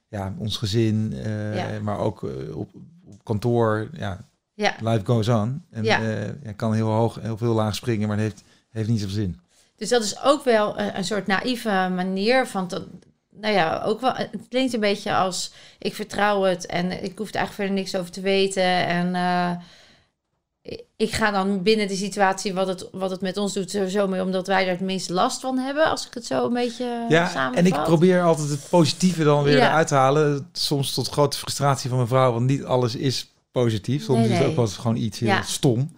ja, ons gezin. eh, Ja. Maar ook eh, op, op kantoor. Ja, Ja. life goes on. En Ja. ja. kan heel hoog, heel veel laag springen, maar het heeft, heeft niet zoveel zin. Dus dat is ook wel een, een soort naïeve manier van... Nou ja, ook wel, het klinkt een beetje als... ik vertrouw het en ik hoef er eigenlijk verder niks over te weten. En eh, ik- ga dan binnen de situatie wat het, wat het met ons doet sowieso mee... omdat wij er het meest last van hebben, als ik het zo een beetje Ja, samenvat. en ik probeer altijd het positieve dan weer Ja. eruit te halen. Soms tot grote frustratie van mijn vrouw, want niet alles is positief. Soms Nee, is het ook wel eens gewoon iets heel Ja. stom.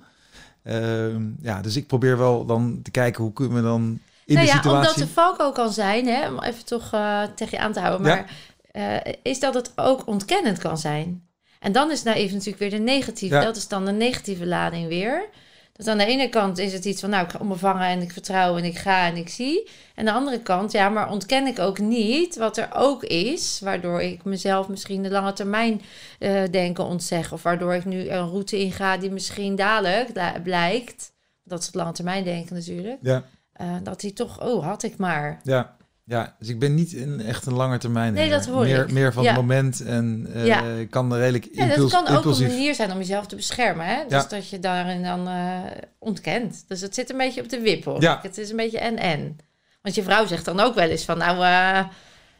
Ehm, ja, dus ik probeer wel dan te kijken hoe kunnen we dan in nou de ja, situatie... omdat de valko kan zijn, hè, om even toch eh, tegen je aan te houden, maar eh, is dat het ook ontkennend kan zijn. En dan is naïef natuurlijk weer de negatieve, Ja. dat is dan de negatieve lading weer. Dus aan de ene kant is het iets van, nou, ik ga onbevangen en ik vertrouw en ik ga en ik zie. En aan de andere kant, ja, maar ontken ik ook niet wat er ook is, waardoor ik mezelf misschien de lange termijn eh, denken ontzeg. Of waardoor ik nu een route inga die misschien dadelijk da- blijkt, dat is het lange termijn denken natuurlijk, Ja, eh, dat die toch, oh, had ik maar. ja. Ja, dus ik ben niet een, echt een lange termijn. Nee, dat hoor meer, ik. Meer van Ja. het moment en eh, Ja. kan redelijk Ja, impuls, dat kan ook impulsief. een manier zijn om jezelf te beschermen. Hè? Dus Ja. dat je daarin dan eh, ontkent. Dus het zit een beetje op de wip, hoor. Ja. Het is een beetje en-en. Want je vrouw zegt dan ook wel eens van, nou, eh,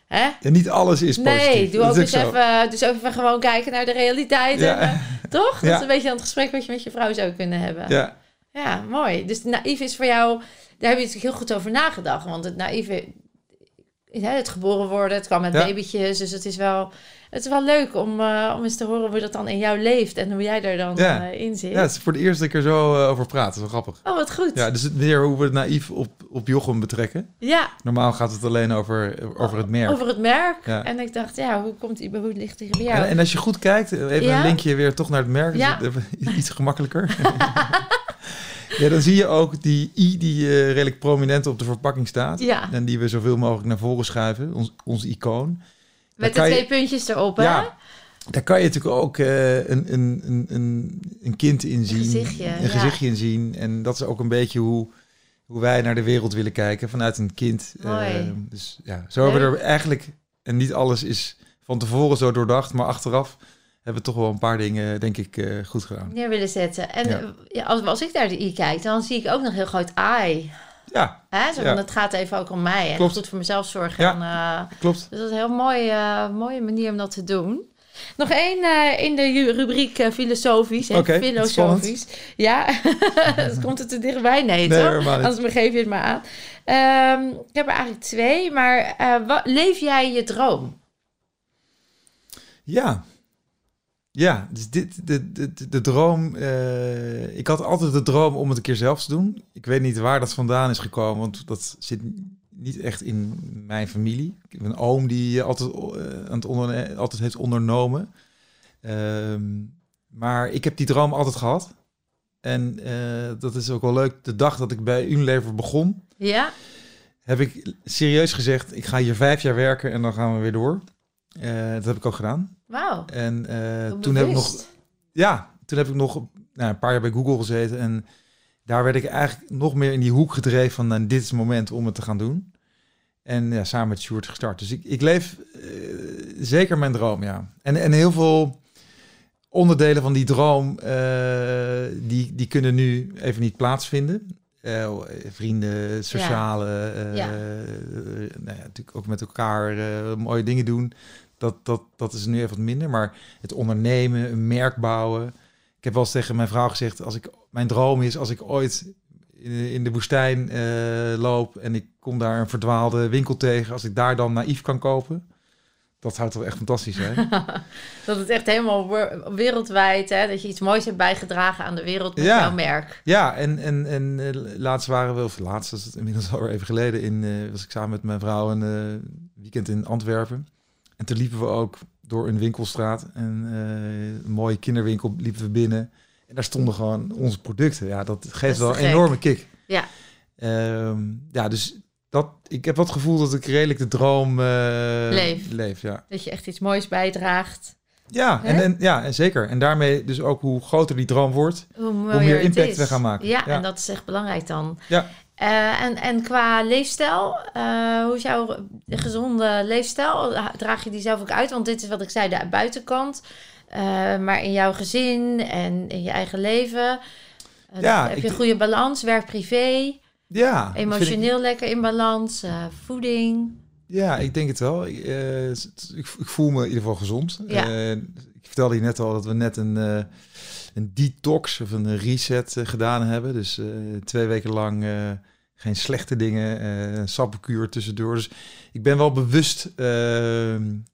hè? Niet alles is positief. Nee, doe ook eens even, dus even gewoon kijken naar de realiteit. Ja. En, *laughs* toch? Dat Ja. is een beetje aan het gesprek wat je met je vrouw zou kunnen hebben. Ja, Ja, mooi. Dus naïef is voor jou, daar heb je natuurlijk heel goed over nagedacht. Want het naïeve, hè, het geboren worden, het kwam met Ja. babytjes. Dus het is wel, het is wel leuk om, eh, om eens te horen hoe dat dan in jou leeft en hoe jij er dan Ja. eh, in zit. ja, het is voor de eerste keer zo eh, over praten. Dat is wel grappig. Oh, wat goed. Ja, dus weer hoe we het naïef op, op Jochem betrekken. Ja, Normaal gaat het alleen over, over het merk. over het merk. Ja. En ik dacht, ja, hoe, komt die, hoe ligt die bij jou? En, en als je goed kijkt, even een linkje weer toch naar het merk. Dus Ja. *laughs* het iets gemakkelijker. *laughs* ja, dan zie je ook die i die eh, redelijk prominent op de verpakking staat. Ja, En die we zoveel mogelijk naar voren schuiven. Ons, ons icoon. met de je- twee puntjes erop, hè? Ja, daar kan je natuurlijk ook eh, een, een, een, een, een kind in zien. gezichtje, Een ja. gezichtje in zien. En dat is ook een beetje hoe, hoe wij naar de wereld willen kijken vanuit een kind. Mooi. Eh, dus ja, zo hebben we er eigenlijk... En niet alles is van tevoren zo doordacht, maar achteraf hebben we toch wel een paar dingen, denk ik, eh, goed gedaan. Neer willen zetten. En Ja. eh, als, als ik naar de i kijk, dan zie ik ook nog heel groot ai. Ja, Hè? Zo Ja. het gaat even ook om mij. En Klopt. goed voor mezelf zorgen. Ja. En, eh, klopt. dus dat is een heel mooi, eh, mooie manier om dat te doen. Nog één in de rubriek filosofisch. Oké, filosofisch. Ja, *laughs* dat komt het te dichtbij? Nee, Nee, toch? Anders geef je het maar aan. Ehm, ik heb er eigenlijk twee, maar wat, leef jij je droom? Ja. Ja, dus dit, de, de, de, droom. eh, ik had altijd de droom om het een keer zelf te doen. Ik weet niet waar dat vandaan is gekomen, want dat zit niet echt in mijn familie. Ik heb een oom die altijd, eh, aan het onderne- altijd heeft ondernomen. Ehm, maar ik heb die droom altijd gehad. En eh, dat is ook wel leuk. De dag dat ik bij Unilever begon, Ja? heb ik serieus gezegd: ik ga hier vijf jaar werken en dan gaan we weer door. Dat heb ik ook gedaan. Wauw. En eh, toen heb ik nog, ja, toen heb ik nog nou, een paar jaar bij Google gezeten en daar werd ik eigenlijk nog meer in die hoek gedreven van nou, dit is het moment om het te gaan doen. En ja, samen met Sjoerd gestart. Dus ik, ik leef eh, zeker mijn droom, ja. En, en heel veel onderdelen van die droom, eh, die, die kunnen nu even niet plaatsvinden. Eh, vrienden, sociale, Ja. nou ja, natuurlijk ook met elkaar mooie dingen doen. Dat, dat, dat is nu even wat minder. Maar het ondernemen, een merk bouwen. Ik heb wel eens tegen mijn vrouw gezegd, als ik, mijn droom is als ik ooit in, in de woestijn eh, loop en ik kom daar een verdwaalde winkel tegen, als ik daar dan naïef kan kopen. Dat zou toch echt fantastisch zijn. *laughs* Dat het echt helemaal wereldwijd, hè, dat je iets moois hebt bijgedragen aan de wereld met Ja. jouw merk. Ja, en, en, en eh, laatst waren we, of laatst was het inmiddels *laughs* alweer even geleden, in, eh, was ik samen met mijn vrouw een weekend in Antwerpen. En toen liepen we ook door een winkelstraat en eh, een mooie kinderwinkel liepen we binnen. En daar stonden gewoon onze producten. Ja, dat geeft wel een enorme kick. Ja. Ehm, ja, dus dat, ik heb wat gevoel dat ik redelijk de droom eh, Leef. leef ja. Dat je echt iets moois bijdraagt. Ja, en, en, ja, en zeker. En daarmee dus ook hoe groter die droom wordt. Hoe, meer impact we gaan maken. Ja, Ja. en dat is echt belangrijk dan. Ja. Eh, en, en qua leefstijl, eh, hoe is jouw gezonde leefstijl? Draag je die zelf ook uit? Want dit is wat ik zei, de buitenkant. Eh, maar in jouw gezin en in je eigen leven. Ja, heb je een goede balans, werk-privé, Ja, vind ik- emotioneel lekker in balans, voeding. Ja, ik denk het wel. Ik, ik, voel me in ieder geval gezond. Ja. Ik vertelde je net al dat we net een, een detox of een reset eh, gedaan hebben. Dus eh, twee weken lang eh, geen slechte dingen, eh een sappenkuur tussendoor. Dus ik ben wel bewust eh,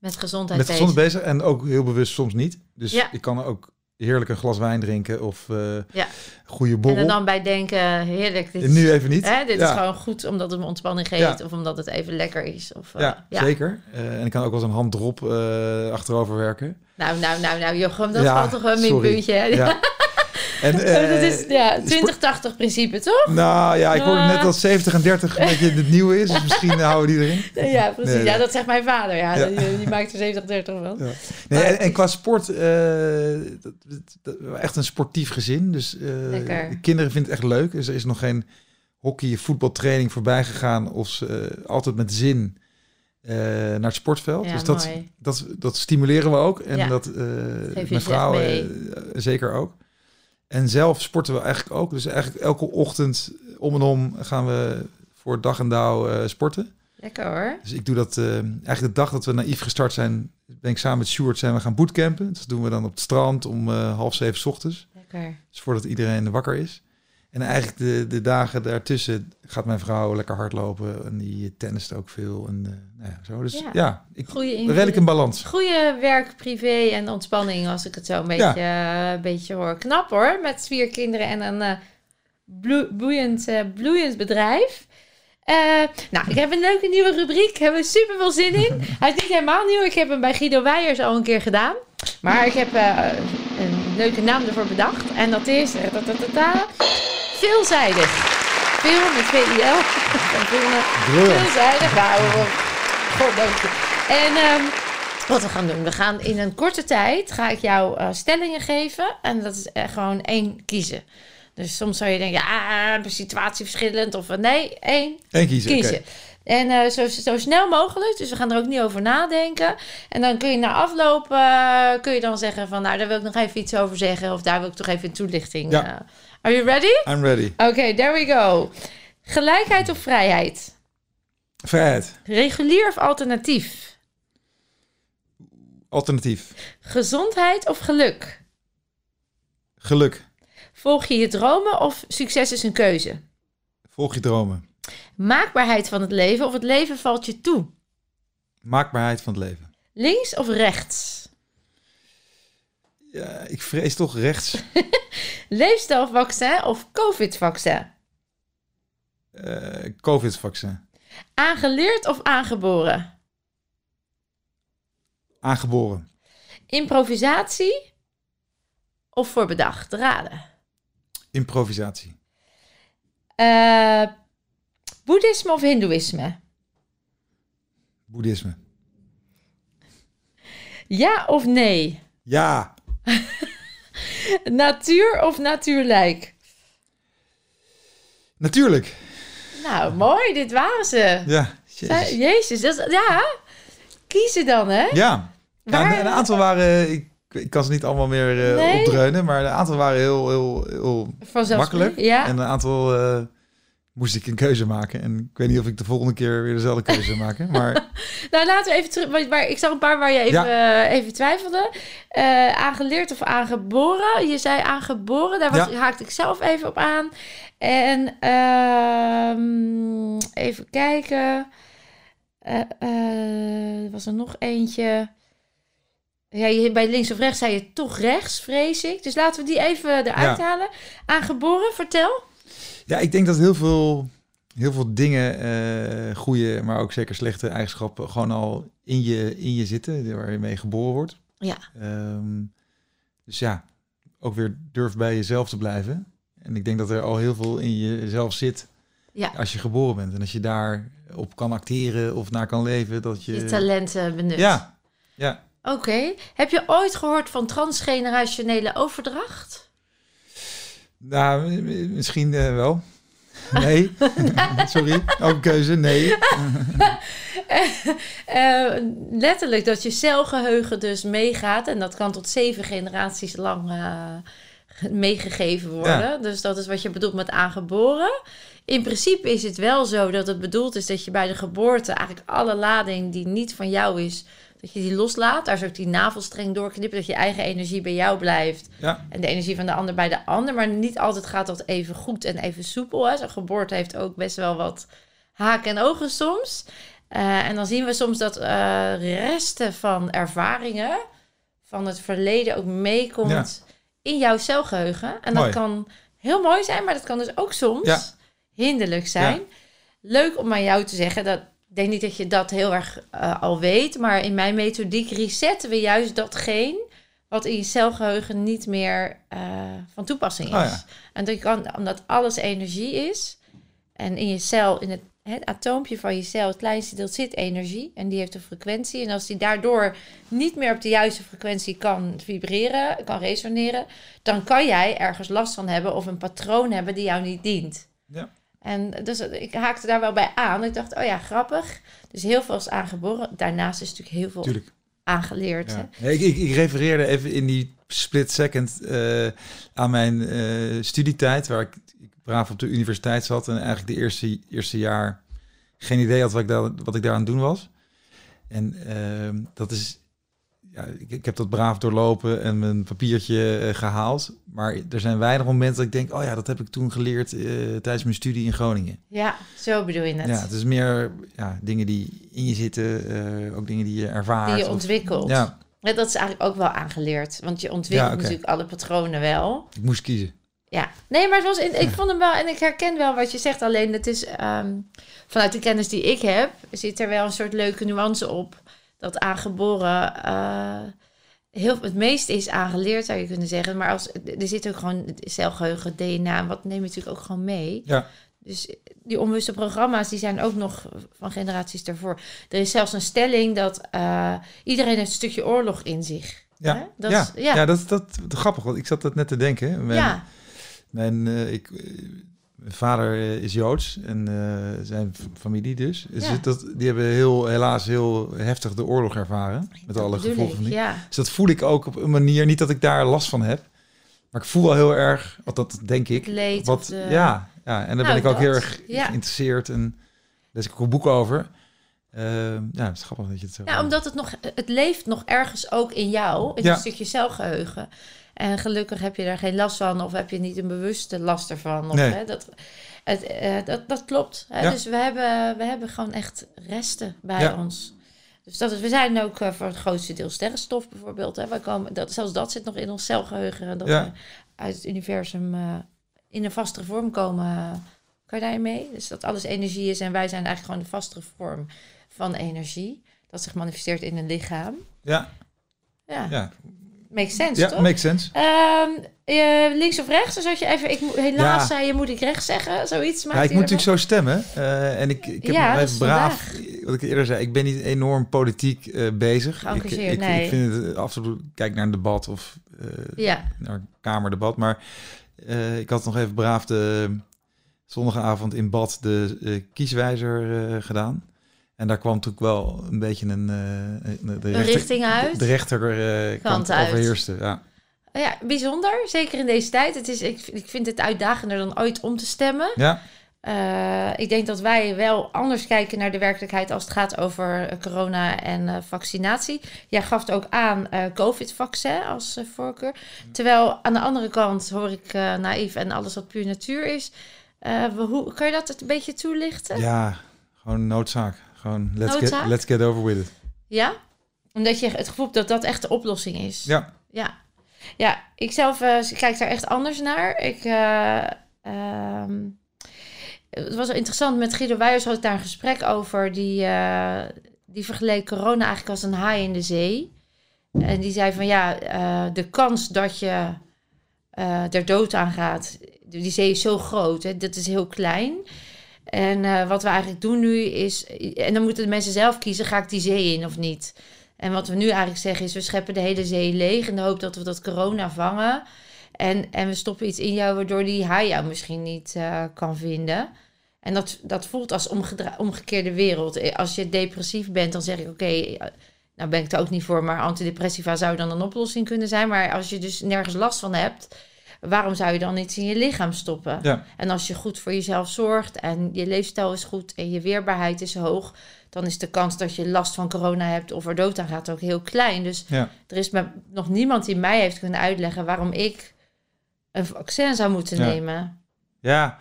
Met gezondheid met gezond bezig. en ook heel bewust soms niet. Dus Ja. ik kan ook heerlijk een glas wijn drinken of Ja. goede En borrel. er dan bij denken, heerlijk, dit is, nu even niet. hè, dit Ja. is gewoon goed omdat het me ontspanning geeft of omdat het even lekker is. Of, Ja, zeker. En ik kan ook wel eens een hand erop eh, achterover werken. Nou, nou, nou, nou, Jochem, dat valt toch wel een minpuntje? Ja. *laughs* En, Oh, eh, dat is ja, sport- 20-80 principe, toch? Nou ja, ik hoorde net Ah. dat 70 en 30 een beetje het nieuwe is. Dus misschien houden we die erin. *laughs* Ja, precies. Nee, Ja, dat zegt mijn vader. Ja, Ja. Die, die maakt er 70-30 van. Ja. Nee, en, en qua sport, eh, dat, echt een sportief gezin. Dus eh, de kinderen vinden het echt leuk. Dus er is nog geen hockey, voetbaltraining voorbij gegaan. Of ze eh, altijd met zin eh, naar het sportveld. Ja, dus dat, mooi. dat, dat stimuleren we ook. En Ja. dat je mijn vrouw eh, zeker ook. En zelf sporten we eigenlijk ook. Dus eigenlijk elke ochtend om en om gaan we voor dag en dauw sporten. Lekker hoor. Dus ik doe dat eigenlijk de dag dat we naïef gestart zijn, ben ik samen met Sjoerd zijn we gaan bootcampen. Dus dat doen we dan op het strand om half zeven 's ochtends. Lekker. Dus voordat iedereen wakker is. En eigenlijk de, de dagen daartussen gaat mijn vrouw lekker hardlopen en die tennist ook veel. En eh, nou ja, zo. Dus Ja. ja, ik redelijk in balans. Goede werk, privé en ontspanning, als ik het zo een beetje, eh, een beetje hoor. Knap hoor, met vier kinderen en een eh, bloe- bloeiend, eh, bloeiend bedrijf. Eh, nou, ik heb een leuke nieuwe rubriek. Ik heb er super veel zin in. *laughs* Hij is niet helemaal nieuw. Ik heb hem bij Guido Weijers al een keer gedaan. Maar ik heb eh, een leuke naam ervoor bedacht. En dat is eh, tatatata, veelzijdig. Veel met V-I-L. *laughs* Veelzijdig. Nou, god dank je. En ehm, wat we gaan doen, we gaan in een korte tijd, ga ik jou stellingen geven. En dat is gewoon één kiezen. Dus soms zou je denken, ja, per situatie verschillend. Of eh, nee, één Eén kiezen. En eh, zo, zo snel mogelijk. Dus we gaan er ook niet over nadenken. En dan kun je na afloop eh, kun je dan zeggen van... nou, daar wil ik nog even iets over zeggen. Of daar wil ik toch even een toelichting. Ja. eh. are you ready? I'm ready. Oké, there we go. Gelijkheid of vrijheid? Vrijheid. Regulier of alternatief? Alternatief. Gezondheid of geluk? Geluk. Volg je je dromen of succes is een keuze? Volg je dromen. Maakbaarheid van het leven of het leven valt je toe? Maakbaarheid van het leven. Links of rechts? Ja, ik vrees toch rechts. *laughs* Leefstijlvaccin of covid-vaccin? eh Covid-vaccin. Aangeleerd of aangeboren? Aangeboren. Improvisatie of voor bedacht raden? Improvisatie. Eh, boeddhisme of hindoeïsme? Boeddhisme. Ja of nee? Ja. *laughs* Natuur of natuurlijk? Natuurlijk. Nou, mooi, dit waren ze. Ja. Jezus. Jezus, dat ja. Kiezen dan, hè? Ja. Ja, Waar- een, een aantal waren... Ik, ik kan ze niet allemaal meer Nee. opdreunen, maar een aantal waren heel, heel, heel makkelijk. Ja. En een aantal eh, moest ik een keuze maken. En ik weet niet of ik de volgende keer weer dezelfde keuze *laughs* zou maken. Maar Nou, laten we even terug. Maar ik zag een paar waar je even, eh, even twijfelde. Aangeleerd of aangeboren? Je zei aangeboren. Daar was, Ja. haakte ik zelf even op aan. En ehm, even kijken. Eh, was er nog eentje? Ja, je, bij links of rechts zei je toch rechts, vrees ik. Dus laten we die even eruit Ja. halen. Aangeboren, vertel. ja, ik denk dat heel veel, heel veel dingen, eh goede, maar ook zeker slechte eigenschappen, gewoon al in je, in je zitten, waar je mee geboren wordt. Ja. Ehm, dus ja, ook weer durf bij jezelf te blijven. En ik denk dat er al heel veel in jezelf zit Ja. als je geboren bent. En als je daar op kan acteren of naar kan leven, dat je... Je talenten benut. Ja, ja. Oké. Heb je ooit gehoord van transgenerationele overdracht? Nou, misschien eh, wel. Nee, *laughs* sorry. Ook keuze, nee. *laughs* Eh, letterlijk dat je celgeheugen dus meegaat. En dat kan tot zeven generaties lang eh, meegegeven worden. Ja. Dus dat is wat je bedoelt met aangeboren. In principe is het wel zo dat het bedoeld is dat je bij de geboorte eigenlijk alle lading die niet van jou is, dat je die loslaat. Daar is ook die navelstreng doorknippen, dat je eigen energie bij jou blijft. Ja, En de energie van de ander bij de ander. Maar niet altijd gaat dat even goed en even soepel. Hè. Zo'n geboorte heeft ook best wel wat haken en ogen soms. Eh, en dan zien we soms dat eh, resten van ervaringen van het verleden ook meekomt in jouw celgeheugen. En dat kan heel mooi zijn, maar dat kan dus ook soms Ja. hinderlijk zijn. Leuk om aan jou te zeggen dat ik denk niet dat je dat heel erg eh, al weet, maar in mijn methodiek resetten we juist datgene wat in je celgeheugen niet meer eh, van toepassing is. Oh ja. En dat kan, omdat alles energie is. En in je cel, in het, het atoompje van je cel, het kleinste deel, zit energie. En die heeft een frequentie. En als die daardoor niet meer op de juiste frequentie kan vibreren, kan resoneren, dan kan jij ergens last van hebben of een patroon hebben die jou niet dient. Ja. En dus ik haakte daar wel bij aan. Ik dacht, oh ja, grappig. Dus heel veel is aangeboren. Daarnaast is natuurlijk heel veel Tuurlijk. aangeleerd. Ja. hè. Ik, ik, ik refereerde even in die split second eh, aan mijn eh, studietijd, waar ik, ik braaf op de universiteit zat en eigenlijk de eerste, eerste jaar geen idee had wat ik daar, wat ik daar aan het doen was. En ehm, dat is, ja, ik, ik heb dat braaf doorlopen en mijn papiertje eh, gehaald. Maar er zijn weinig momenten dat ik denk, oh ja, dat heb ik toen geleerd eh, tijdens mijn studie in Groningen. Ja, zo bedoel je het. Ja, het is meer ja, dingen die in je zitten, eh, ook dingen die je ervaart. die je of- ontwikkelt. ja, Ja, dat is eigenlijk ook wel aangeleerd. Want je ontwikkelt Ja, natuurlijk alle patronen wel. ik moest kiezen. Ja, nee, maar het was in, ik vond hem wel en ik herken wel wat je zegt. Alleen het is ehm, vanuit de kennis die ik heb, zit er wel een soort leuke nuance op. Dat aangeboren eh, heel het meeste is aangeleerd, zou je kunnen zeggen. Maar als, er zit ook gewoon celgeheugen, DNA, wat neem je natuurlijk ook gewoon mee. Ja. Dus die onbewuste programma's, die zijn ook nog van generaties daarvoor. Er is zelfs een stelling dat eh, iedereen heeft een stukje oorlog in zich. Ja, Hè? Dat ja. is- ja. ja. dat is dat, dat grappig, want ik zat dat net te denken. Mijn, ja, mijn, eh, ik, mijn vader eh, is Joods en eh, zijn familie dus. dus Ja. dat, die hebben heel, helaas heel heftig de oorlog ervaren. Met dat alle gevolgen ik, van die. Ja. Dus dat voel ik ook op een manier, niet dat ik daar last van heb. Maar ik voel wel heel erg, wat dat denk ik. Leed Wat, de- ja, ja, en daar Nou, ben ik ook heel erg ja. geïnteresseerd en lees ik ook een boek over. Eh, ja, het is grappig dat je het zo Ja, omdat het nog, het leeft nog ergens ook in jou, in Ja. een stukje celgeheugen. En gelukkig heb je daar geen last van, of heb je niet een bewuste last ervan. Of, Nee. hè, dat, het, eh, dat, dat klopt. Hè? Ja. Dus we hebben, we hebben gewoon echt resten bij Ja. ons. Dus dat is, we zijn ook eh, voor het grootste deel sterrenstof bijvoorbeeld. Hè? Wij komen, dat, zelfs dat zit nog in ons celgeheugen. Dat Ja. we uit het universum eh, in een vastere vorm komen. Kan je daarin mee? Dus dat alles energie is en wij zijn eigenlijk gewoon de vastere vorm van energie. Dat zich manifesteert in een lichaam. Ja, Ja, ja, makes sense, ja toch? makes sense. Ehm, eh, links of rechts? Dus als je even, ik, helaas Ja. zei je, moet ik rechts zeggen? Zoiets Ja, ik moet ervan? natuurlijk zo stemmen. eh, en ik, ik heb Ja, nog dat even braaf, wat ik eerder zei, ik ben niet enorm politiek eh, bezig. Ik, ik, nee. ik vind het af en toe, kijk naar een debat of eh, Ja, naar een kamerdebat. Maar eh, ik had nog even braaf de zondagavond in bad de eh, kieswijzer eh, gedaan. En daar kwam natuurlijk wel een beetje een... eh, de, een richting uit. De rechter eh, kant Kant uit. overheerste, ja. Ja, bijzonder. Zeker in deze tijd. Het is, ik, ik vind het uitdagender dan ooit om te stemmen. Ja, Eh, ik denk dat wij wel anders kijken naar de werkelijkheid als het gaat over corona en vaccinatie. Jij gaf het ook aan COVID-vaccin als voorkeur. Terwijl aan de andere kant hoor ik naïef en alles wat puur natuur is. Hoe, kan je dat een beetje toelichten? ja, gewoon noodzaak. Gewoon let's, Noodzaak? Get, let's get over with it. Ja? Omdat je het gevoel hebt dat dat echt de oplossing is. Ja, Ja, ja ik zelf eh, kijk daar echt anders naar. Ik, eh, ehm, het was wel interessant, met Guido Wijers had ik daar een gesprek over. Die, eh, die vergeleek corona eigenlijk als een haai in de zee. En die zei van ja, de kans dat je er dood aan gaat, die zee is zo groot, hè, dat is heel klein. En eh, wat we eigenlijk doen nu is, en dan moeten de mensen zelf kiezen, ga ik die zee in of niet? En wat we nu eigenlijk zeggen is, we scheppen de hele zee leeg in de hoop dat we dat corona vangen. En, en we stoppen iets in jou waardoor die haai jou misschien niet eh, kan vinden. En dat, dat voelt als omgekeerde wereld. Eh, Als je depressief bent, dan zeg ik oké, eh, nou ben ik er ook niet voor, maar antidepressiva zou dan een oplossing kunnen zijn. Maar als je dus nergens last van hebt, waarom zou je dan iets in je lichaam stoppen? ja, En als je goed voor jezelf zorgt en je leefstijl is goed en je weerbaarheid is hoog, dan is de kans dat je last van corona hebt of er dood aan gaat ook heel klein. Dus ja. er is me nog niemand die mij heeft kunnen uitleggen waarom ik een vaccin zou moeten Ja. nemen. Ja.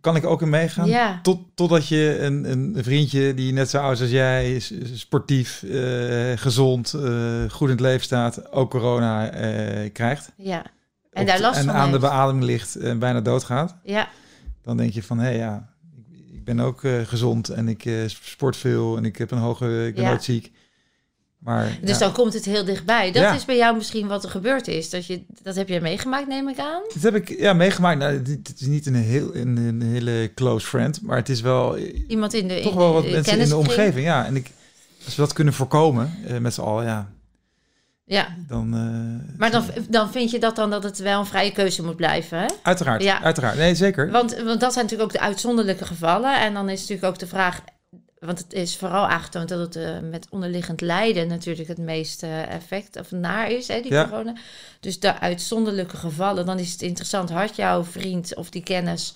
Kan ik ook in meegaan? Ja. Tot, totdat je een, een vriendje die net zo oud is als jij sportief, eh, gezond, eh, goed in het leven staat, ook corona eh, krijgt. Ja. En daar last en van aan de beademing ligt en bijna doodgaat. Ja, Dan denk je van, hé ja, ik, ben ook gezond en ik sport veel en ik heb een hoge, ik ben Ja. nooit ziek. Maar Dus ja, dan komt het heel dichtbij. Dat Ja. is bij jou misschien wat er gebeurd is. Dat, je, dat heb je meegemaakt, neem ik aan. dat heb ik ja, meegemaakt. Nou, dit, is niet een, heel, een, een hele close friend, maar het is wel Iemand in de toch in wel wat mensen in de omgeving. Ja, en ik, als we dat kunnen voorkomen eh, met z'n allen, ja, Ja, dan... eh, maar dan, dan vind je dat dan dat het wel een vrije keuze moet blijven, hè? Uiteraard, Ja. uiteraard. Nee, zeker. Want, want dat zijn natuurlijk ook de uitzonderlijke gevallen. En dan is natuurlijk ook de vraag... Want het is vooral aangetoond dat het eh, met onderliggend lijden natuurlijk het meeste eh, effect of naar is, hè, die Ja. corona. Dus de uitzonderlijke gevallen, dan is het interessant. Had jouw vriend of die kennis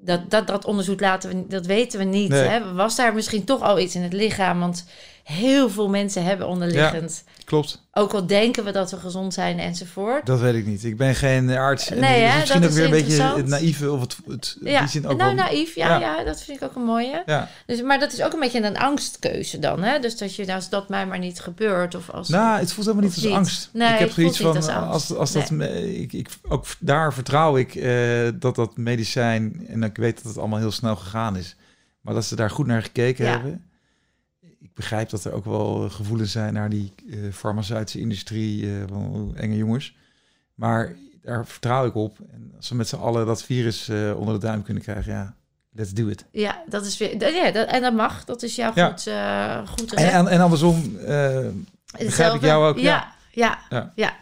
dat, dat, dat onderzoek laten we, dat weten we niet. Nee. Hè? Was daar misschien toch al iets in het lichaam? Want heel veel mensen hebben onderliggend. Klopt, Ook al denken we dat we gezond zijn enzovoort. dat weet ik niet. Ik ben geen arts. En Nee, misschien dat ook weer een beetje het naïeve of het, het Ja, die zin ook nou wel... naïef, ja, Ja. ja. dat vind ik ook een mooie. Ja. Dus, maar dat is ook een beetje een angstkeuze dan, hè? Dus dat je, nou, als dat mij maar niet gebeurt of als... Nou, het voelt helemaal niet als niet. angst. Nee, ik heb zoiets van, als als, dat, me- ik, ik, ook daar vertrouw ik eh, dat dat medicijn, en ik weet dat het allemaal heel snel gegaan is, maar dat ze daar goed naar gekeken Ja. hebben. Begrijp dat er ook wel gevoelens zijn naar die eh, farmaceutische industrie, eh, van enge jongens. Maar daar vertrouw ik op. En als we met z'n allen dat virus eh, onder de duim kunnen krijgen, ja, let's do it. Ja, dat is weer... dat- Ja, dat, en dat mag. Dat is jouw Ja. goed, eh goed En, en, en andersom, eh, begrijp ik jou ook. Ja, ja, Ja. ja.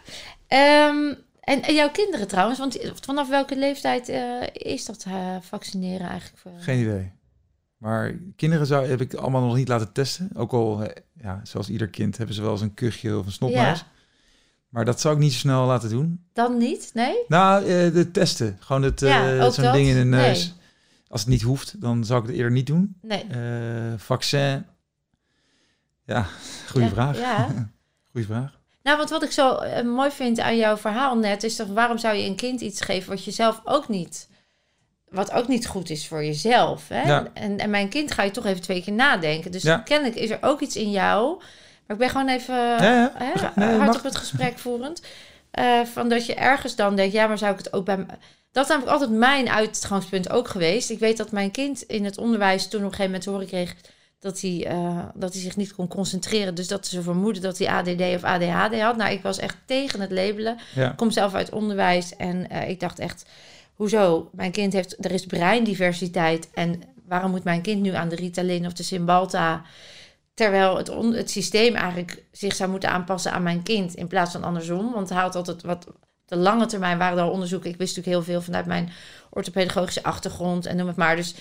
Ehm, en, en jouw kinderen trouwens, want vanaf welke leeftijd eh, is dat eh, vaccineren eigenlijk? Voor... Geen idee. Maar kinderen zou, heb ik allemaal nog niet laten testen. Ook al, eh, ja, zoals ieder kind, hebben ze wel eens een kuchje of een snotneus. Ja. Maar dat zou ik niet zo snel laten doen. Dan niet? Nee? Nou, eh, de testen. Gewoon het, eh, Ja, ook zo'n ding in de neus. Nee. Als het niet hoeft, dan zou ik het eerder niet doen. Nee. Eh, vaccin. Ja, goede Ja, vraag. Ja. *laughs* Goeie vraag. Nou, want wat ik zo eh, mooi vind aan jouw verhaal net, is toch waarom zou je een kind iets geven wat je zelf ook niet, wat ook niet goed is voor jezelf. Hè? Ja. En, en mijn kind ga je toch even twee keer nadenken. Dus Ja. kennelijk is er ook iets in jou. Maar ik ben gewoon even ja. hè, Nee, hard op het gesprek *laughs* voerend. eh, van dat je ergens dan denkt, ja, maar zou ik het ook bij. Dat is namelijk altijd mijn uitgangspunt ook geweest. Ik weet dat mijn kind in het onderwijs toen op een gegeven moment horen kreeg dat hij, eh, dat hij zich niet kon concentreren. Dus dat ze vermoeden dat hij ADD of ADHD had. Nou, ik was echt tegen het labelen. Ik kom zelf uit onderwijs en eh, ik dacht echt, hoezo? Mijn kind heeft, er is breindiversiteit en waarom moet mijn kind nu aan de Ritalin of de Cymbalta? Terwijl het, on- het systeem eigenlijk zich zou moeten aanpassen aan mijn kind in plaats van andersom. Want hij had altijd wat, de lange termijn waren er al onderzoeken. Ik wist natuurlijk heel veel vanuit mijn orthopedagogische achtergrond en noem het maar. Dus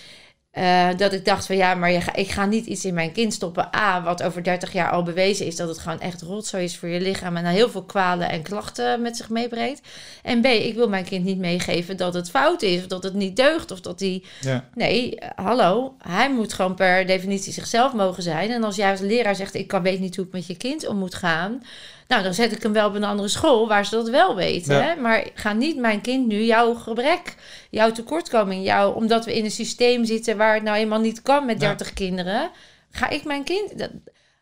eh, dat ik dacht van ja, maar je ga, ik ga niet iets in mijn kind stoppen. A, wat over 30 jaar al bewezen is dat het gewoon echt rotzooi is voor je lichaam. En dan heel veel kwalen en klachten met zich meebrengt. En B, ik wil mijn kind niet meegeven dat het fout is. Of dat het niet deugt. Of dat hij... Ja. Nee, eh, hallo. Hij moet gewoon per definitie zichzelf mogen zijn. En als jij als leraar zegt, ik kan weet niet hoe ik met je kind om moet gaan. Nou, dan zet ik hem wel op een andere school waar ze dat wel weten. Ja. Hè? Maar ga niet mijn kind nu jouw gebrek, jouw tekortkoming, jouw, omdat we in een systeem zitten waar het nou eenmaal niet kan met Ja. 30 kinderen. Ga ik mijn kind. Dat,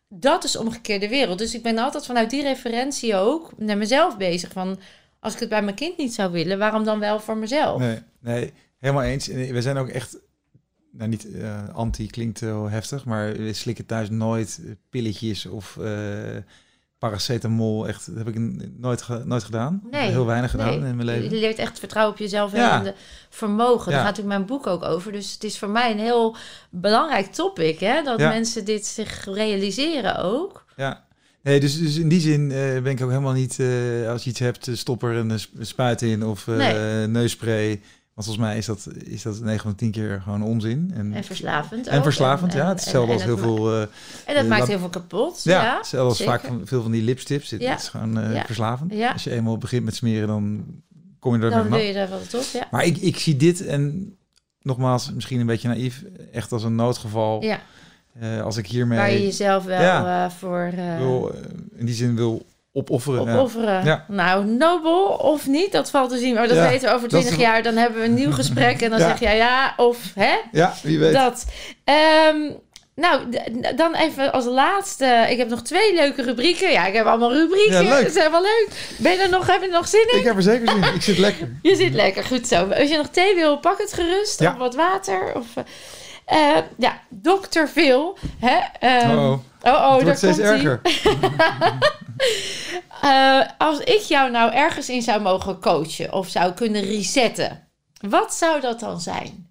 dat is de omgekeerde wereld. Dus ik ben altijd vanuit die referentie ook naar mezelf bezig. Van als ik het bij mijn kind niet zou willen, waarom dan wel voor mezelf? Nee, nee, helemaal eens. En we zijn ook echt, nou niet eh, anti klinkt heel heftig, maar we slikken thuis nooit eh, pilletjes of eh, paracetamol. Echt, heb ik nooit, ge- nooit gedaan. Nee, Heel weinig gedaan Nee, in mijn Je leven. leert echt vertrouwen op jezelf en Ja. de vermogen. Daar Ja. gaat natuurlijk mijn boek ook over. Dus het is voor mij een heel belangrijk topic. Hè? Dat Ja. mensen dit zich realiseren ook. Ja. Nee, dus, dus in die zin eh, ben ik ook helemaal niet, eh, als je iets hebt, eh, stop er een sp- spuit in of eh Nee. neusspray. Want volgens mij is dat, is dat 9 van de 10 keer gewoon onzin. En, En verslavend en ook. verslavend, En- ja. hetzelfde als heel veel... eh, En dat eh, maakt heel veel kapot. Ja, Ja, hetzelfde als vaak van, veel van die lipstips. Het Ja. is gewoon eh, Ja. verslavend. Ja. Als je eenmaal begint met smeren, dan kom je er Dan wil je daar wat op. Ja. Maar ik, ik zie dit en nogmaals, misschien een beetje naïef, echt als een noodgeval. ja, als ik hiermee waar je jezelf wel Ja. voor wil, in die zin wil opofferen. ja. opofferen. Ja. Nou, nobel of niet, dat valt te zien. Maar dat Ja, weten we over 20 jaar. Dan hebben we een nieuw *laughs* gesprek. En dan Ja. zeg jij ja of hè? Ja, wie weet. Dat. Ehm, nou, dan even als laatste. Ik heb nog twee leuke rubrieken. Ja, ik heb allemaal rubrieken. Ja, leuk. Dat is helemaal leuk. Ben je er nog, heb je er nog zin in? Ik heb er zeker zin in. Ik zit lekker. *laughs* Je zit lekker, goed zo. Als je nog thee wil, pak het gerust. Ja. Of wat water. Of, eh, ja, dokter Phil. Hè? ehm, Oh, oh, oh, het daar wordt steeds komt ie. erger. *laughs* Eh, als ik jou nou ergens in zou mogen coachen of zou kunnen resetten, wat zou dat dan zijn?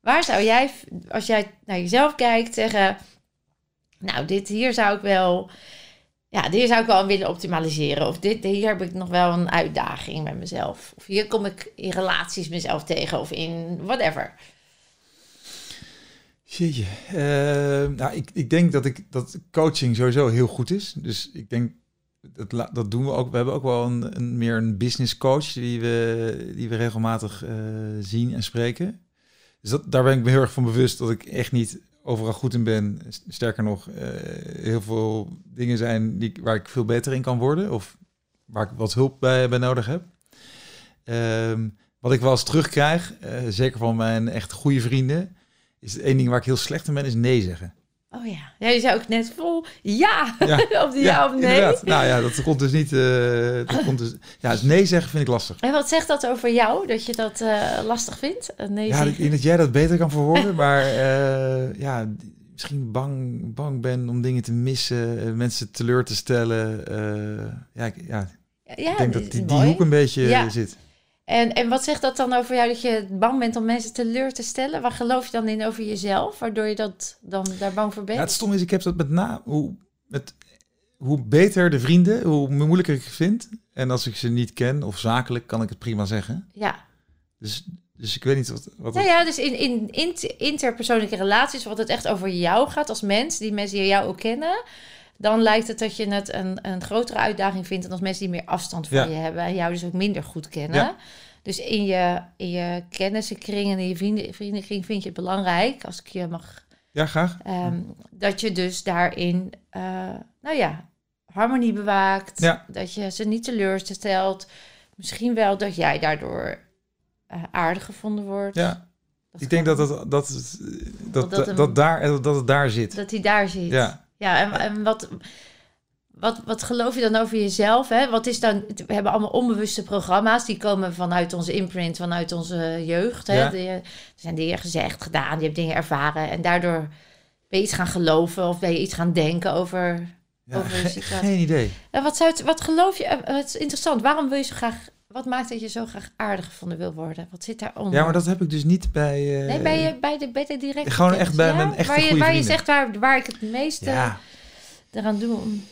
Waar zou jij, als jij naar jezelf kijkt, zeggen: Nou, dit hier zou ik wel, ja, dit zou ik wel willen optimaliseren. Of dit, hier heb ik nog wel een uitdaging met mezelf. Of hier kom ik in relaties mezelf tegen of in whatever. Jeetje. Eh, nou, ik, ik denk dat, ik, dat coaching sowieso heel goed is. Dus ik denk, dat, dat doen we ook. We hebben ook wel een, een meer een business coach die we, die we regelmatig eh, zien en spreken. Dus daar ben ik me heel erg van bewust dat ik echt niet overal goed in ben. Sterker nog, eh, heel veel dingen zijn die, waar ik veel beter in kan worden. Of waar ik wat hulp bij, bij nodig heb. Ehm, wat ik wel eens terugkrijg, eh, zeker van mijn echt goede vrienden, is het één ding waar ik heel slecht in ben, is nee zeggen. Oh ja, ja je zou ook net vol ja, Ja, *laughs* of die ja, of nee. inderdaad. Nou ja, dat komt dus niet. eh, dat komt dus, ja, het nee zeggen vind ik lastig. En wat zegt dat over jou, dat je dat eh, lastig vindt? Een nee Ja, ik zeggen? denk dat jij dat beter kan verwoorden, *laughs* maar eh, ja, misschien bang, bang ben om dingen te missen, eh, mensen teleur te stellen. eh, ja, ik, ja, ik denk dat die, die hoek een beetje Ja. zit. En, en wat zegt dat dan over jou, dat je bang bent om mensen teleur te stellen? Waar geloof je dan in over jezelf, waardoor je dat dan daar bang voor bent? Ja, het stom is, ik heb dat met na hoe, met, hoe beter de vrienden, hoe moeilijker ik het vind. En als ik ze niet ken of zakelijk, kan ik het prima zeggen. ja. Dus, dus ik weet niet wat. wat Nou ja, dus in, in, in interpersoonlijke relaties, wat het echt over jou gaat als mens, die mensen die jou ook kennen, dan lijkt het dat je het een, een grotere uitdaging vindt dan als mensen die meer afstand van Ja. je hebben en jou dus ook minder goed kennen. Ja. Dus in je, in je kennissenkring en in je vrienden, vriendenkring vind je het belangrijk, als ik je mag, Ja, graag. ehm, dat je dus daarin, eh, nou ja, harmonie bewaakt, Ja. dat je ze niet teleurstelt. Misschien wel dat jij daardoor eh, aardig gevonden wordt. Ja, Dat ik denk dat, dat, dat, dat, dat, dat daar, dat het daar zit. Dat hij daar zit. Ja. Ja, en, en wat, wat, wat geloof je dan over jezelf? Hè? Wat is dan, we hebben allemaal onbewuste programma's. Die komen vanuit onze imprint, vanuit onze jeugd. Hè? Ja. Die, er zijn dingen gezegd, gedaan. Je hebt dingen ervaren. En daardoor ben je iets gaan geloven. Of ben je iets gaan denken over... Ja, Over situatie. geen idee. En wat, zou het, wat geloof je... eh, Het is interessant. Waarom wil je zo graag... Wat maakt dat je zo graag aardig gevonden wil worden? Wat zit daaronder? Ja, maar dat heb ik dus niet bij... eh, Nee, bij, je, bij, de, bij de directe Gewoon echt bij ja? mijn echte waar je, goede Waar je zegt waar, waar ik het meeste Ja, eraan doe om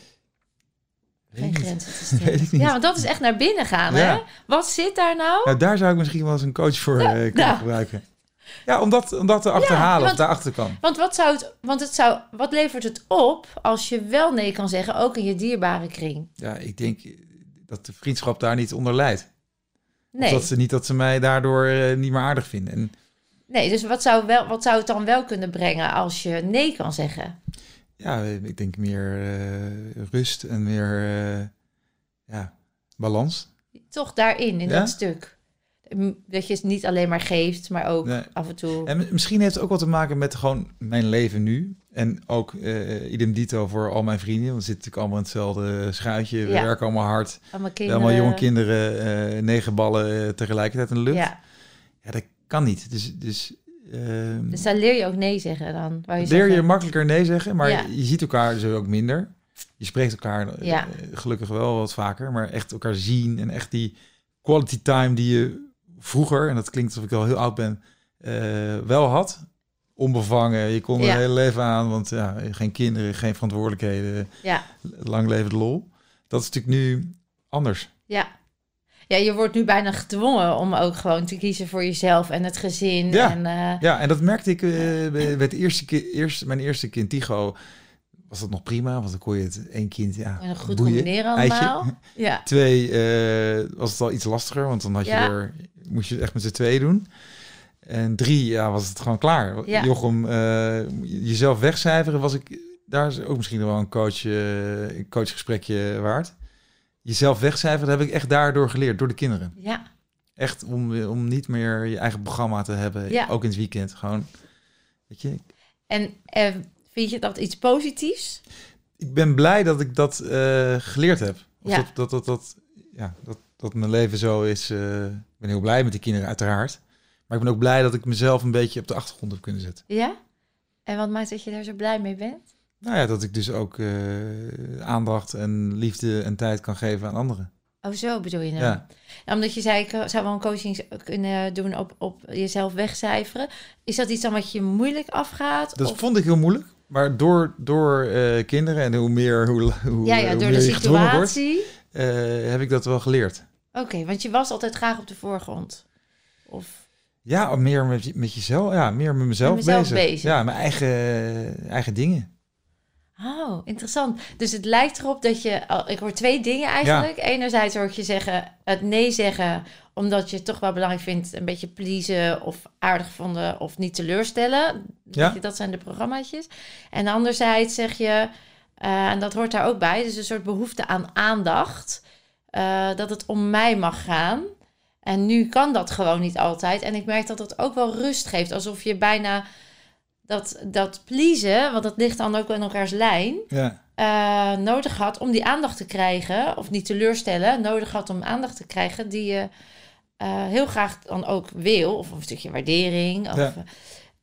geen grenzen te *laughs* stellen. Weet ik niet. Ja, want dat is echt naar binnen gaan, Ja. hè? Wat zit daar nou? Nou, daar zou ik misschien wel eens een coach voor eh, kunnen nou. gebruiken. Ja, om dat, om dat te achterhalen want- of daarachter kan. Want wat zou het, want het zou, wat levert het op als je wel nee kan zeggen, ook in je dierbare kring? Ja, ik denk dat de vriendschap daar niet onder leidt. Of Nee, dat ze niet dat ze mij daardoor eh, niet meer aardig vinden. En nee dus wat zou, wel, wat zou het dan wel kunnen brengen als je nee kan zeggen? ja, ik denk meer eh, rust en meer eh, ja, balans. Toch daarin, in Ja? dat stuk. Dat je het niet alleen maar geeft, maar ook Nee. af en toe... En mi- misschien heeft het ook wat te maken met gewoon mijn leven nu. En ook eh idem dito voor al mijn vrienden. Want we zitten natuurlijk allemaal in hetzelfde schuitje. We Ja. werken allemaal hard. allemaal kinderen. Allemaal jonge kinderen, eh, negen ballen eh, tegelijkertijd in de lucht. Ja, Ja, dat kan niet. Dus, dus, ehm, dus daar leer je ook nee zeggen dan. Wou je leer je makkelijker nee zeggen, maar Ja. je ziet elkaar dus ook minder. Je spreekt elkaar Ja. gelukkig wel wat vaker, maar echt elkaar zien en echt die quality time die je vroeger, en dat klinkt alsof ik al heel oud ben, eh, wel had. Onbevangen, je kon er Ja. hele leven aan, want ja, geen kinderen, geen verantwoordelijkheden, Ja, lang leven de lol. Dat is natuurlijk nu anders. ja. Ja, je wordt nu bijna gedwongen om ook gewoon te kiezen voor jezelf en het gezin. Ja. En, eh, Ja, en dat merkte ik eh, bij, bij het eerste, eerst, mijn eerste kind, Tigo, was dat nog prima, want dan kon je het één kind, ja, en goed boeien. combineren Eitje. allemaal. *laughs* Ja. Twee eh, was het al iets lastiger, want dan had je Ja. er, moest je het echt met z'n twee doen. En drie, ja, was het gewoon klaar. Ja. Jochem, eh, jezelf wegcijferen was ik, daar is ook misschien wel een coach, een coachgesprekje waard. Jezelf wegcijferen, heb ik echt daardoor geleerd, door de kinderen. Ja. Echt om, om niet meer je eigen programma te hebben, Ja. ook in het weekend. Gewoon, weet je, En vind je dat iets positiefs? ik ben blij dat ik dat eh, geleerd heb. Of Ja. dat, dat, dat, dat, ja, dat, dat mijn leven zo is. eh, ik ben heel blij met die kinderen, uiteraard. Maar ik ben ook blij dat ik mezelf een beetje op de achtergrond heb kunnen zetten. Ja? En wat maakt dat je daar zo blij mee bent? Nou ja, dat ik dus ook eh, aandacht en liefde en tijd kan geven aan anderen. Oh, zo bedoel je nou? Ja. Omdat je zei, ik zou wel een coaching kunnen doen op, op jezelf wegcijferen. Is dat iets dan wat je moeilijk afgaat? Dat Of- vond ik heel moeilijk. Maar door, door eh, kinderen en hoe meer, hoe, hoe, ja, ja, hoe door de gedwongen wordt, situatie. eh, heb ik dat wel geleerd. Oké, want je was altijd graag op de voorgrond. Of Ja, meer met, met jezelf. Ja, meer met mezelf, Met mezelf bezig. bezig. Ja, mijn eigen, eigen dingen. Oh, interessant. Dus het lijkt erop dat je... Ik hoor twee dingen eigenlijk. Enerzijds hoor ik je zeggen, het nee zeggen... omdat je het toch wel belangrijk vindt... een beetje pleasen of aardig vonden of niet teleurstellen. Ja. Dat zijn de programmaatjes. En anderzijds zeg je... eh, en dat hoort daar ook bij... dus een soort behoefte aan aandacht... eh, dat het om mij mag gaan... En nu kan dat gewoon niet altijd. En ik merk dat dat ook wel rust geeft. Alsof je bijna dat, dat pleasen, want dat ligt dan ook in elkaars lijn, Ja, eh, nodig had om die aandacht te krijgen, of niet teleurstellen, nodig had om aandacht te krijgen die je eh, heel graag dan ook wil, of een stukje waardering. Of, Ja.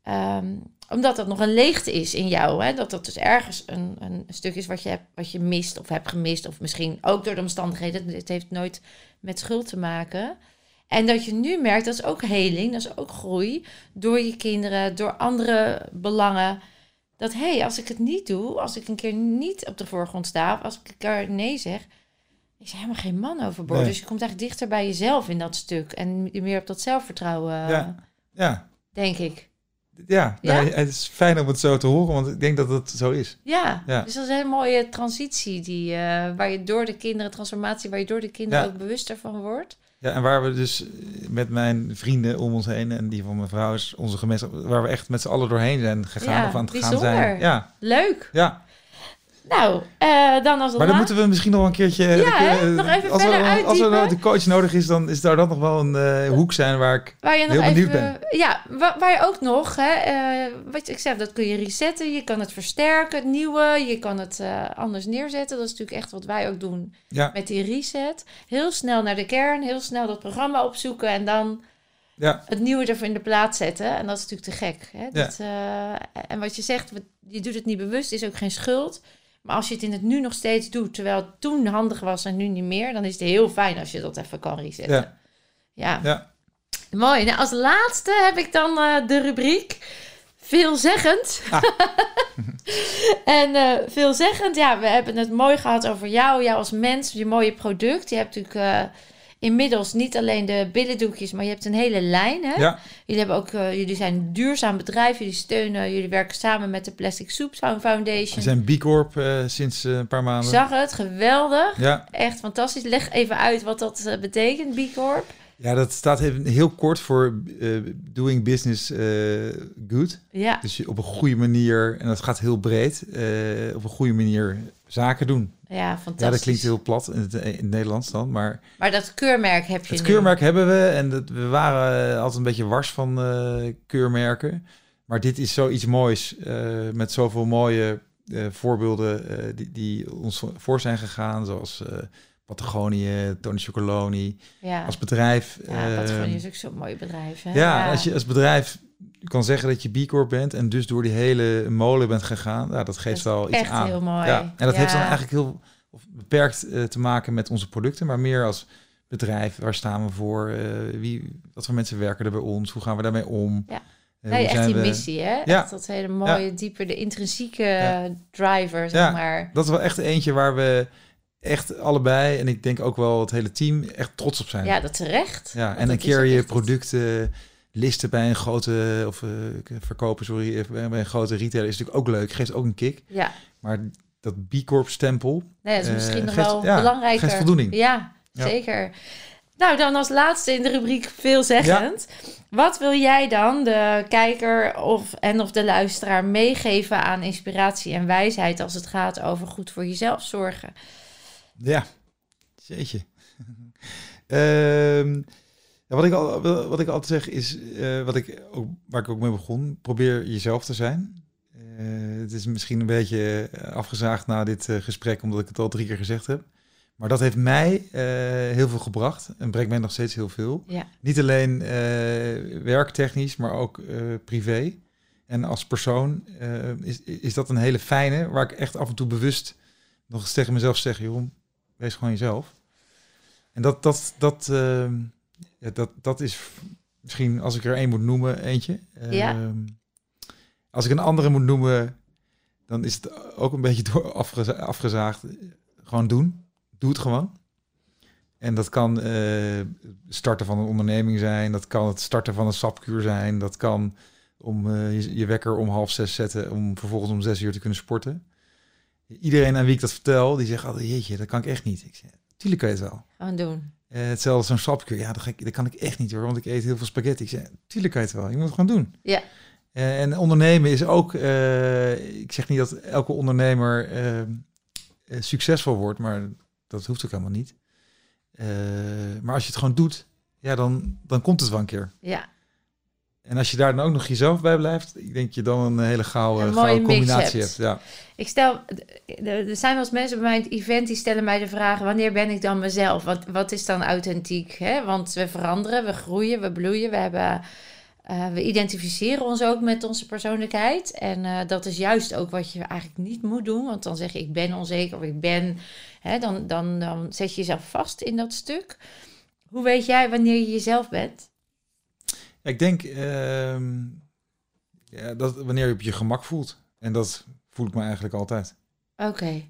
ehm, omdat dat nog een leegte is in jou. Hè? Dat dat dus ergens een, een stuk is wat je, hebt, wat je mist of hebt gemist. Of misschien ook door de omstandigheden. Het heeft nooit met schuld te maken. En dat je nu merkt, dat is ook heling, dat is ook groei. Door je kinderen, door andere belangen. Dat hé, hey, als ik het niet doe, als ik een keer niet op de voorgrond sta, of als ik een keer nee zeg, is helemaal geen man overboord. Nee. Dus je komt eigenlijk dichter bij jezelf in dat stuk. En meer op dat zelfvertrouwen, Ja. ja, denk ik. ja. Ja? Het is fijn om het zo te horen, want ik denk dat het zo is. Ja, Ja. dus dat is een hele mooie transitie die, eh, waar je door de kinderen, transformatie, waar je door de kinderen Ja. ook bewuster van wordt. Ja, en waar we dus met mijn vrienden om ons heen en die van mijn vrouw is onze gemeenschap, waar we echt met z'n allen doorheen zijn gegaan Ja, of aan het gaan zijn. Ja, Leuk. ja. Nou, eh, dan als Maar dan moeten we misschien nog een keertje. hè? eh, Nog even als er, verder Als er uitdiepen. de coach nodig is, dan is daar dan nog wel een eh, hoek zijn waar ik. Waar je nog Heel benieuwd even, Ja, waar, waar je ook nog, hè, eh, wat ik zeg, dat kun je resetten. Je kan het versterken, het nieuwe. Je kan het anders neerzetten. Dat is natuurlijk echt wat wij ook doen Ja, met die reset. Heel snel naar de kern, heel snel dat programma opzoeken en dan ja, het nieuwe ervoor in de plaats zetten. En dat is natuurlijk te gek. Hè? Ja. En wat je zegt, je doet het niet bewust, is ook geen schuld. Maar als je het in het nu nog steeds doet, terwijl het toen handig was en nu niet meer, dan is het heel fijn als je dat even kan resetten. Ja. Ja, ja. mooi. Nou, als laatste heb ik dan eh, de rubriek veelzeggend. Ah. *laughs* en eh, veelzeggend, ja, we hebben het mooi gehad over jou, jou als mens, je mooie product. Je hebt natuurlijk eh, inmiddels niet alleen de billendoekjes, maar je hebt een hele lijn. Hè? ja. Jullie, hebben ook, eh, jullie zijn een duurzaam bedrijf. Jullie steunen, jullie werken samen met de Plastic Soup Foundation. We zijn B Corp eh, sinds eh, een paar Ik maanden. zag het, geweldig. Ja. Echt fantastisch. Leg even uit wat dat betekent, B Corp. ja, dat staat heel kort voor eh, doing business eh, good. Ja, Dus je op een goede manier, en dat gaat heel breed, eh, op een goede manier zaken doen. ja, fantastisch. Ja, dat klinkt heel plat in het, in het Nederlands dan, maar Maar dat keurmerk heb je Het nu. keurmerk hebben we en dat, we waren altijd een beetje wars van keurmerken. Maar dit is zoiets moois met zoveel mooie voorbeelden die, die ons voor zijn gegaan. Zoals Patagonië, Tony Chocoloni. Ja, Als bedrijf. ja Patagonië is ook zo'n mooi bedrijf. Hè? ja, als je als bedrijf kan zeggen dat je B Corp bent en dus door die hele molen bent gegaan. Ja, dat geeft Dat wel iets echt aan. heel mooi. Ja, en dat Ja. heeft dan eigenlijk heel of beperkt eh, te maken met onze producten, maar meer als bedrijf. Waar staan we voor? Eh, wie, wat voor mensen werken er bij ons? Hoe gaan we daarmee om? Ja. Eh, Nee, echt die we- missie, hè? Ja. Echt dat hele mooie, diepe, de intrinsieke Ja. driver, zeg Ja. maar. Dat is wel echt eentje waar we echt allebei, en ik denk ook wel het hele team, echt trots op zijn. Ja, dat terecht. Ja, en een keer je producten listen bij een grote, of eh, verkopen, sorry, bij bij een grote retailer is natuurlijk ook leuk. Geeft ook een kick. Ja, Maar dat B Corp stempel, nee, dat is Eh, misschien nog geeft- wel ja, belangrijker. geeft voldoening. Ja, Ja. zeker. Nou, dan als laatste in de rubriek veelzeggend. Wat wil jij dan de kijker of, en of de luisteraar meegeven aan inspiratie en wijsheid als het gaat over goed voor jezelf zorgen? Ja, jeetje. *laughs* Ehm, ja, wat, ik al, wat ik altijd zeg is, eh, wat ik ook, waar ik ook mee begon, probeer jezelf te zijn. Eh, het is misschien een beetje eh, afgezaagd na dit gesprek, omdat ik het al drie keer gezegd heb. Maar dat heeft mij heel veel gebracht en brengt mij nog steeds heel veel. Ja, Niet alleen werktechnisch, maar ook privé. En als persoon is, is dat een hele fijne, waar ik echt af en toe bewust nog eens tegen mezelf zeg, joh, wees gewoon jezelf. En dat, dat, dat, ehm, ja, dat, dat is misschien, als ik er één moet noemen, eentje. Ja. Ehm, als ik een andere moet noemen, dan is het ook een beetje door afgeza- afgezaagd. Gewoon doen. Doe het gewoon. En dat kan eh, starten van een onderneming zijn. Dat kan het starten van een sapkuur zijn. Dat kan om eh, je, je wekker om half zes zetten om vervolgens om zes uur te kunnen sporten. Iedereen aan wie ik dat vertel, die zegt altijd, jeetje, dat kan ik echt niet. Ik zeg, tuurlijk kan je het wel. Gewoon doen. Eh, hetzelfde als zo'n sapkuur. Ja, dat, ga ik, dat kan ik echt niet hoor, want ik eet heel veel spaghetti. Ik zeg, tuurlijk kan je het wel. Je moet het gewoon doen. Ja. Eh, en ondernemen is ook, eh, ik zeg niet dat elke ondernemer eh, eh, succesvol wordt, maar dat hoeft ook helemaal niet. Maar als je het gewoon doet, ja, dan, dan komt het wel een keer. Ja, En als je daar dan ook nog jezelf bij blijft, ik denk je dan een hele Een gouden mix combinatie hebt. hebt. Ja. ik stel, er zijn wel eens mensen bij mij in het event die stellen mij de vraag: wanneer ben ik dan mezelf? Wat, wat is dan authentiek? Hè? Want we veranderen, we groeien, we bloeien, we hebben. eh, we identificeren ons ook met onze persoonlijkheid. En eh, dat is juist ook wat je eigenlijk niet moet doen. Want dan zeg je, ik ben onzeker of ik ben... Hè, dan, dan, dan zet je jezelf vast in dat stuk. Hoe weet jij wanneer je jezelf bent? Ja, ik denk ehm, ja, dat wanneer je op je gemak voelt. En dat voel ik me eigenlijk altijd. Oké.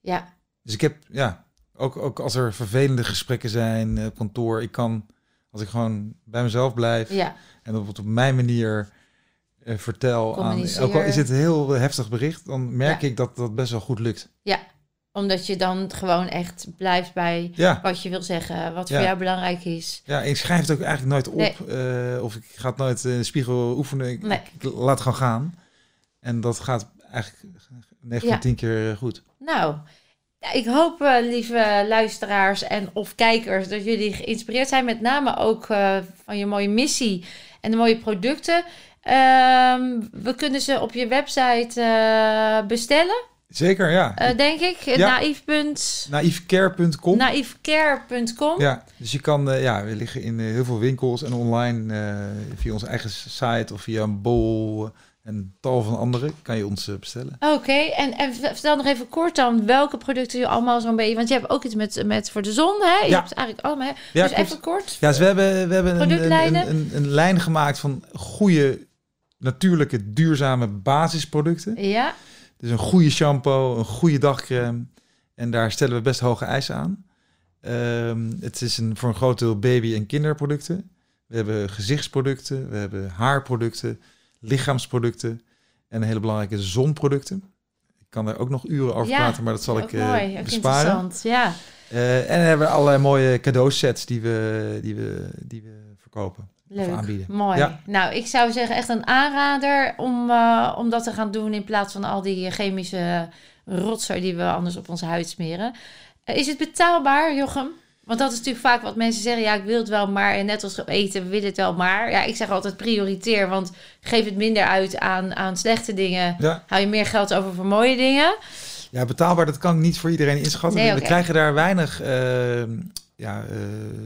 Ja, Dus ik heb, ja, ook, ook als er vervelende gesprekken zijn eh, op kantoor, ik kan, als ik gewoon bij mezelf blijf ja, en op, op mijn manier eh, vertel, aan, ook al is het een heel heftig bericht, dan merk Ja. ik dat dat best wel goed lukt. Omdat je dan gewoon echt blijft bij Ja, wat je wil zeggen, wat Ja. voor jou belangrijk is. ja ik schrijf het ook eigenlijk nooit op, Nee. eh, of ik ga het nooit in de spiegel oefenen, ik, Nee. ik laat het gewoon gaan. En dat gaat eigenlijk 9 Ja. van 10 keer eh, goed. Nou, ik hoop, eh, lieve luisteraars en of kijkers, dat jullie geïnspireerd zijn. Met name ook eh, van je mooie missie en de mooie producten. Ehm, we kunnen ze op je website eh, bestellen, Zeker, ja. eh, denk ik. Ja. Naïef. Naïefcare.com. Naïefcare.com. Ja, dus je kan, eh, ja, we liggen in eh, heel veel winkels en online via onze eigen site of via een bol en tal van andere kan je ons bestellen. Oké, en, en vertel nog even kort dan welke producten je allemaal zo'n beetje... Want je hebt ook iets met, met voor de zon, hè? Je Ja. hebt eigenlijk allemaal... hè? Ja, dus even kort. Ja, dus we hebben, we hebben een, een, een, een lijn gemaakt van goede, natuurlijke, duurzame basisproducten. Ja, Dus een goede shampoo, een goede dagcreme. En daar stellen we best hoge eisen aan. Ehm, het is een, voor een groot deel baby- en kinderproducten. We hebben gezichtsproducten, we hebben haarproducten, lichaamsproducten en een hele belangrijke zonproducten. Ik kan daar ook nog uren over Ja, praten, maar dat zal ik eh, mooi, besparen. interessant. Ja, Eh, en dan hebben we allerlei mooie cadeausets die we, die we, die we verkopen leuk. aanbieden. Mooi. Ja. Nou, ik zou zeggen echt een aanrader om, eh, om dat te gaan doen in plaats van al die chemische rotzooi die we anders op onze huid smeren. Eh, is het betaalbaar, Jochem? Want dat is natuurlijk vaak wat mensen zeggen. Ja, ik wil het wel maar. En net als eten, we willen het wel maar. Ja, ik zeg altijd prioriteer. Want geef het minder uit aan, aan slechte dingen. Ja. Hou je meer geld over voor mooie dingen. Ja, betaalbaar, dat kan ik niet voor iedereen inschatten. Nee, We krijgen daar weinig eh, ja, eh,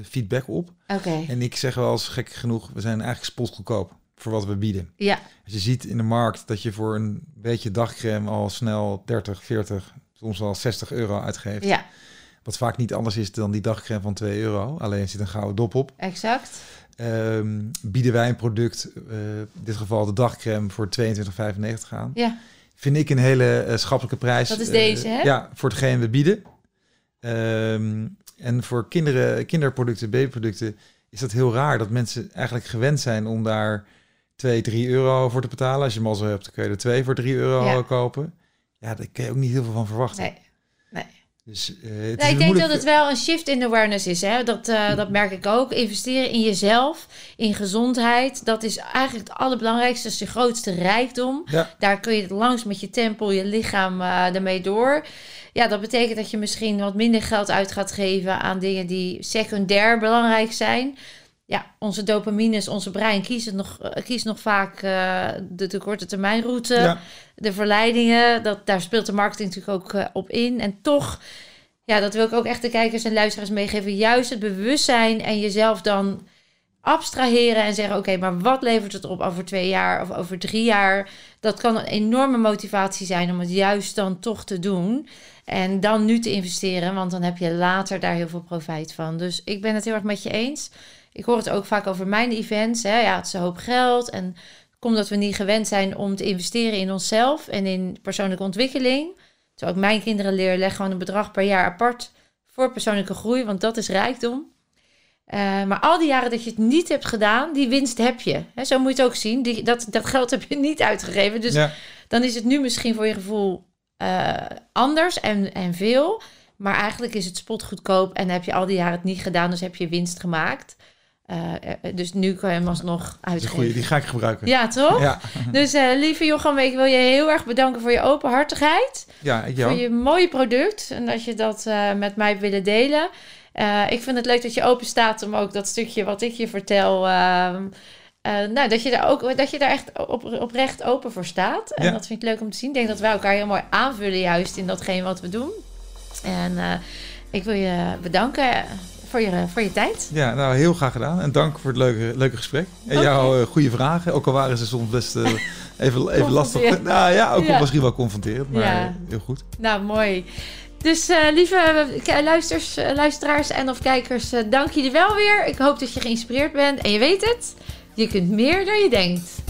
feedback op. Oké. En ik zeg wel eens gek genoeg, we zijn eigenlijk spotgoedkoop voor wat we bieden. Ja, Als je ziet in de markt dat je voor een beetje dagcreme al snel 30, 40, soms wel 60 euro uitgeeft. ja, Wat vaak niet anders is dan die dagcreme van 2 euro. Alleen zit een gouden dop op. exact. Ehm, bieden wij een product, eh, in dit geval de dagcreme, voor 22,95 aan. Ja, Vind ik een hele eh, schappelijke prijs. Dat is deze, hè? Ja, voor hetgeen we bieden. Ehm, en voor kinderen, kinderproducten, babyproducten is dat heel raar dat mensen eigenlijk gewend zijn om daar 2, 3 euro voor te betalen. Als je mazzel hebt, dan kun je er 2 voor 3 euro Ja. kopen. Ja, daar kun je ook niet heel veel van verwachten. nee. nee. Dus, eh, het is ik denk moeilijk- dat het wel een shift in awareness is. Hè? Dat, eh, dat merk ik ook. Investeren in jezelf, in gezondheid. Dat is eigenlijk het allerbelangrijkste. Dat is je grootste rijkdom. Ja. Daar kun je langs met je tempel, je lichaam eh ermee door. Ja, dat betekent dat je misschien wat minder geld uit gaat geven aan dingen die secundair belangrijk zijn. Ja, onze dopamines, onze brein kiezen nog, eh, kiest nog vaak eh, de, de korte termijn route Ja. de verleidingen, dat, daar speelt de marketing natuurlijk ook eh, op in. En toch, ja, dat wil ik ook echt de kijkers en luisteraars meegeven. Juist het bewustzijn en jezelf dan abstraheren en zeggen: Oké, maar wat levert het op over twee jaar of over drie jaar? Dat kan een enorme motivatie zijn om het juist dan toch te doen. En dan nu te investeren, want dan heb je later daar heel veel profijt van. Dus ik ben het heel erg met je eens. Ik hoor het ook vaak over mijn events. Hè? Ja, het is een hoop geld. En komt dat we niet gewend zijn om te investeren in onszelf en in persoonlijke ontwikkeling. Terwijl ik mijn kinderen leer, leg gewoon een bedrag per jaar apart voor persoonlijke groei, want dat is rijkdom. Uh, maar al die jaren dat je het niet hebt gedaan, die winst heb je. He, zo moet je het ook zien. Die, dat, dat geld heb je niet uitgegeven. Dus ja. dan is het nu misschien voor je gevoel uh, anders en, en veel. Maar eigenlijk is het spotgoedkoop en heb je al die jaren het niet gedaan, dus heb je winst gemaakt. Uh, dus nu kan je hem alsnog uitgeven. Goeie, die ga ik gebruiken. Ja, toch? Ja. *laughs* Dus uh, lieve Jochem, ik wil je heel erg bedanken voor je openhartigheid. Ja, ik Voor je mooie product en dat je dat uh, met mij willen delen. Ik vind het leuk dat je open staat om ook dat stukje wat ik je vertel... Ehm, nou, dat je daar ook dat je daar echt op, oprecht open voor staat. En ja. dat vind ik leuk om te zien. Ik denk dat wij elkaar heel mooi aanvullen juist in datgene wat we doen. En ik wil je bedanken voor je, voor je tijd. Ja, nou heel graag gedaan. En dank voor het leuke, leuke gesprek. En okay. jouw goede vragen. Ook al waren ze soms best uh, even, even lastig. Nou ja, ook ja. misschien wel confronterend, maar ja. heel goed. Nou, mooi. Dus uh, lieve luisters, luisteraars en of kijkers, dank jullie wel weer. Ik hoop dat je geïnspireerd bent. En je weet het, je kunt meer dan je denkt.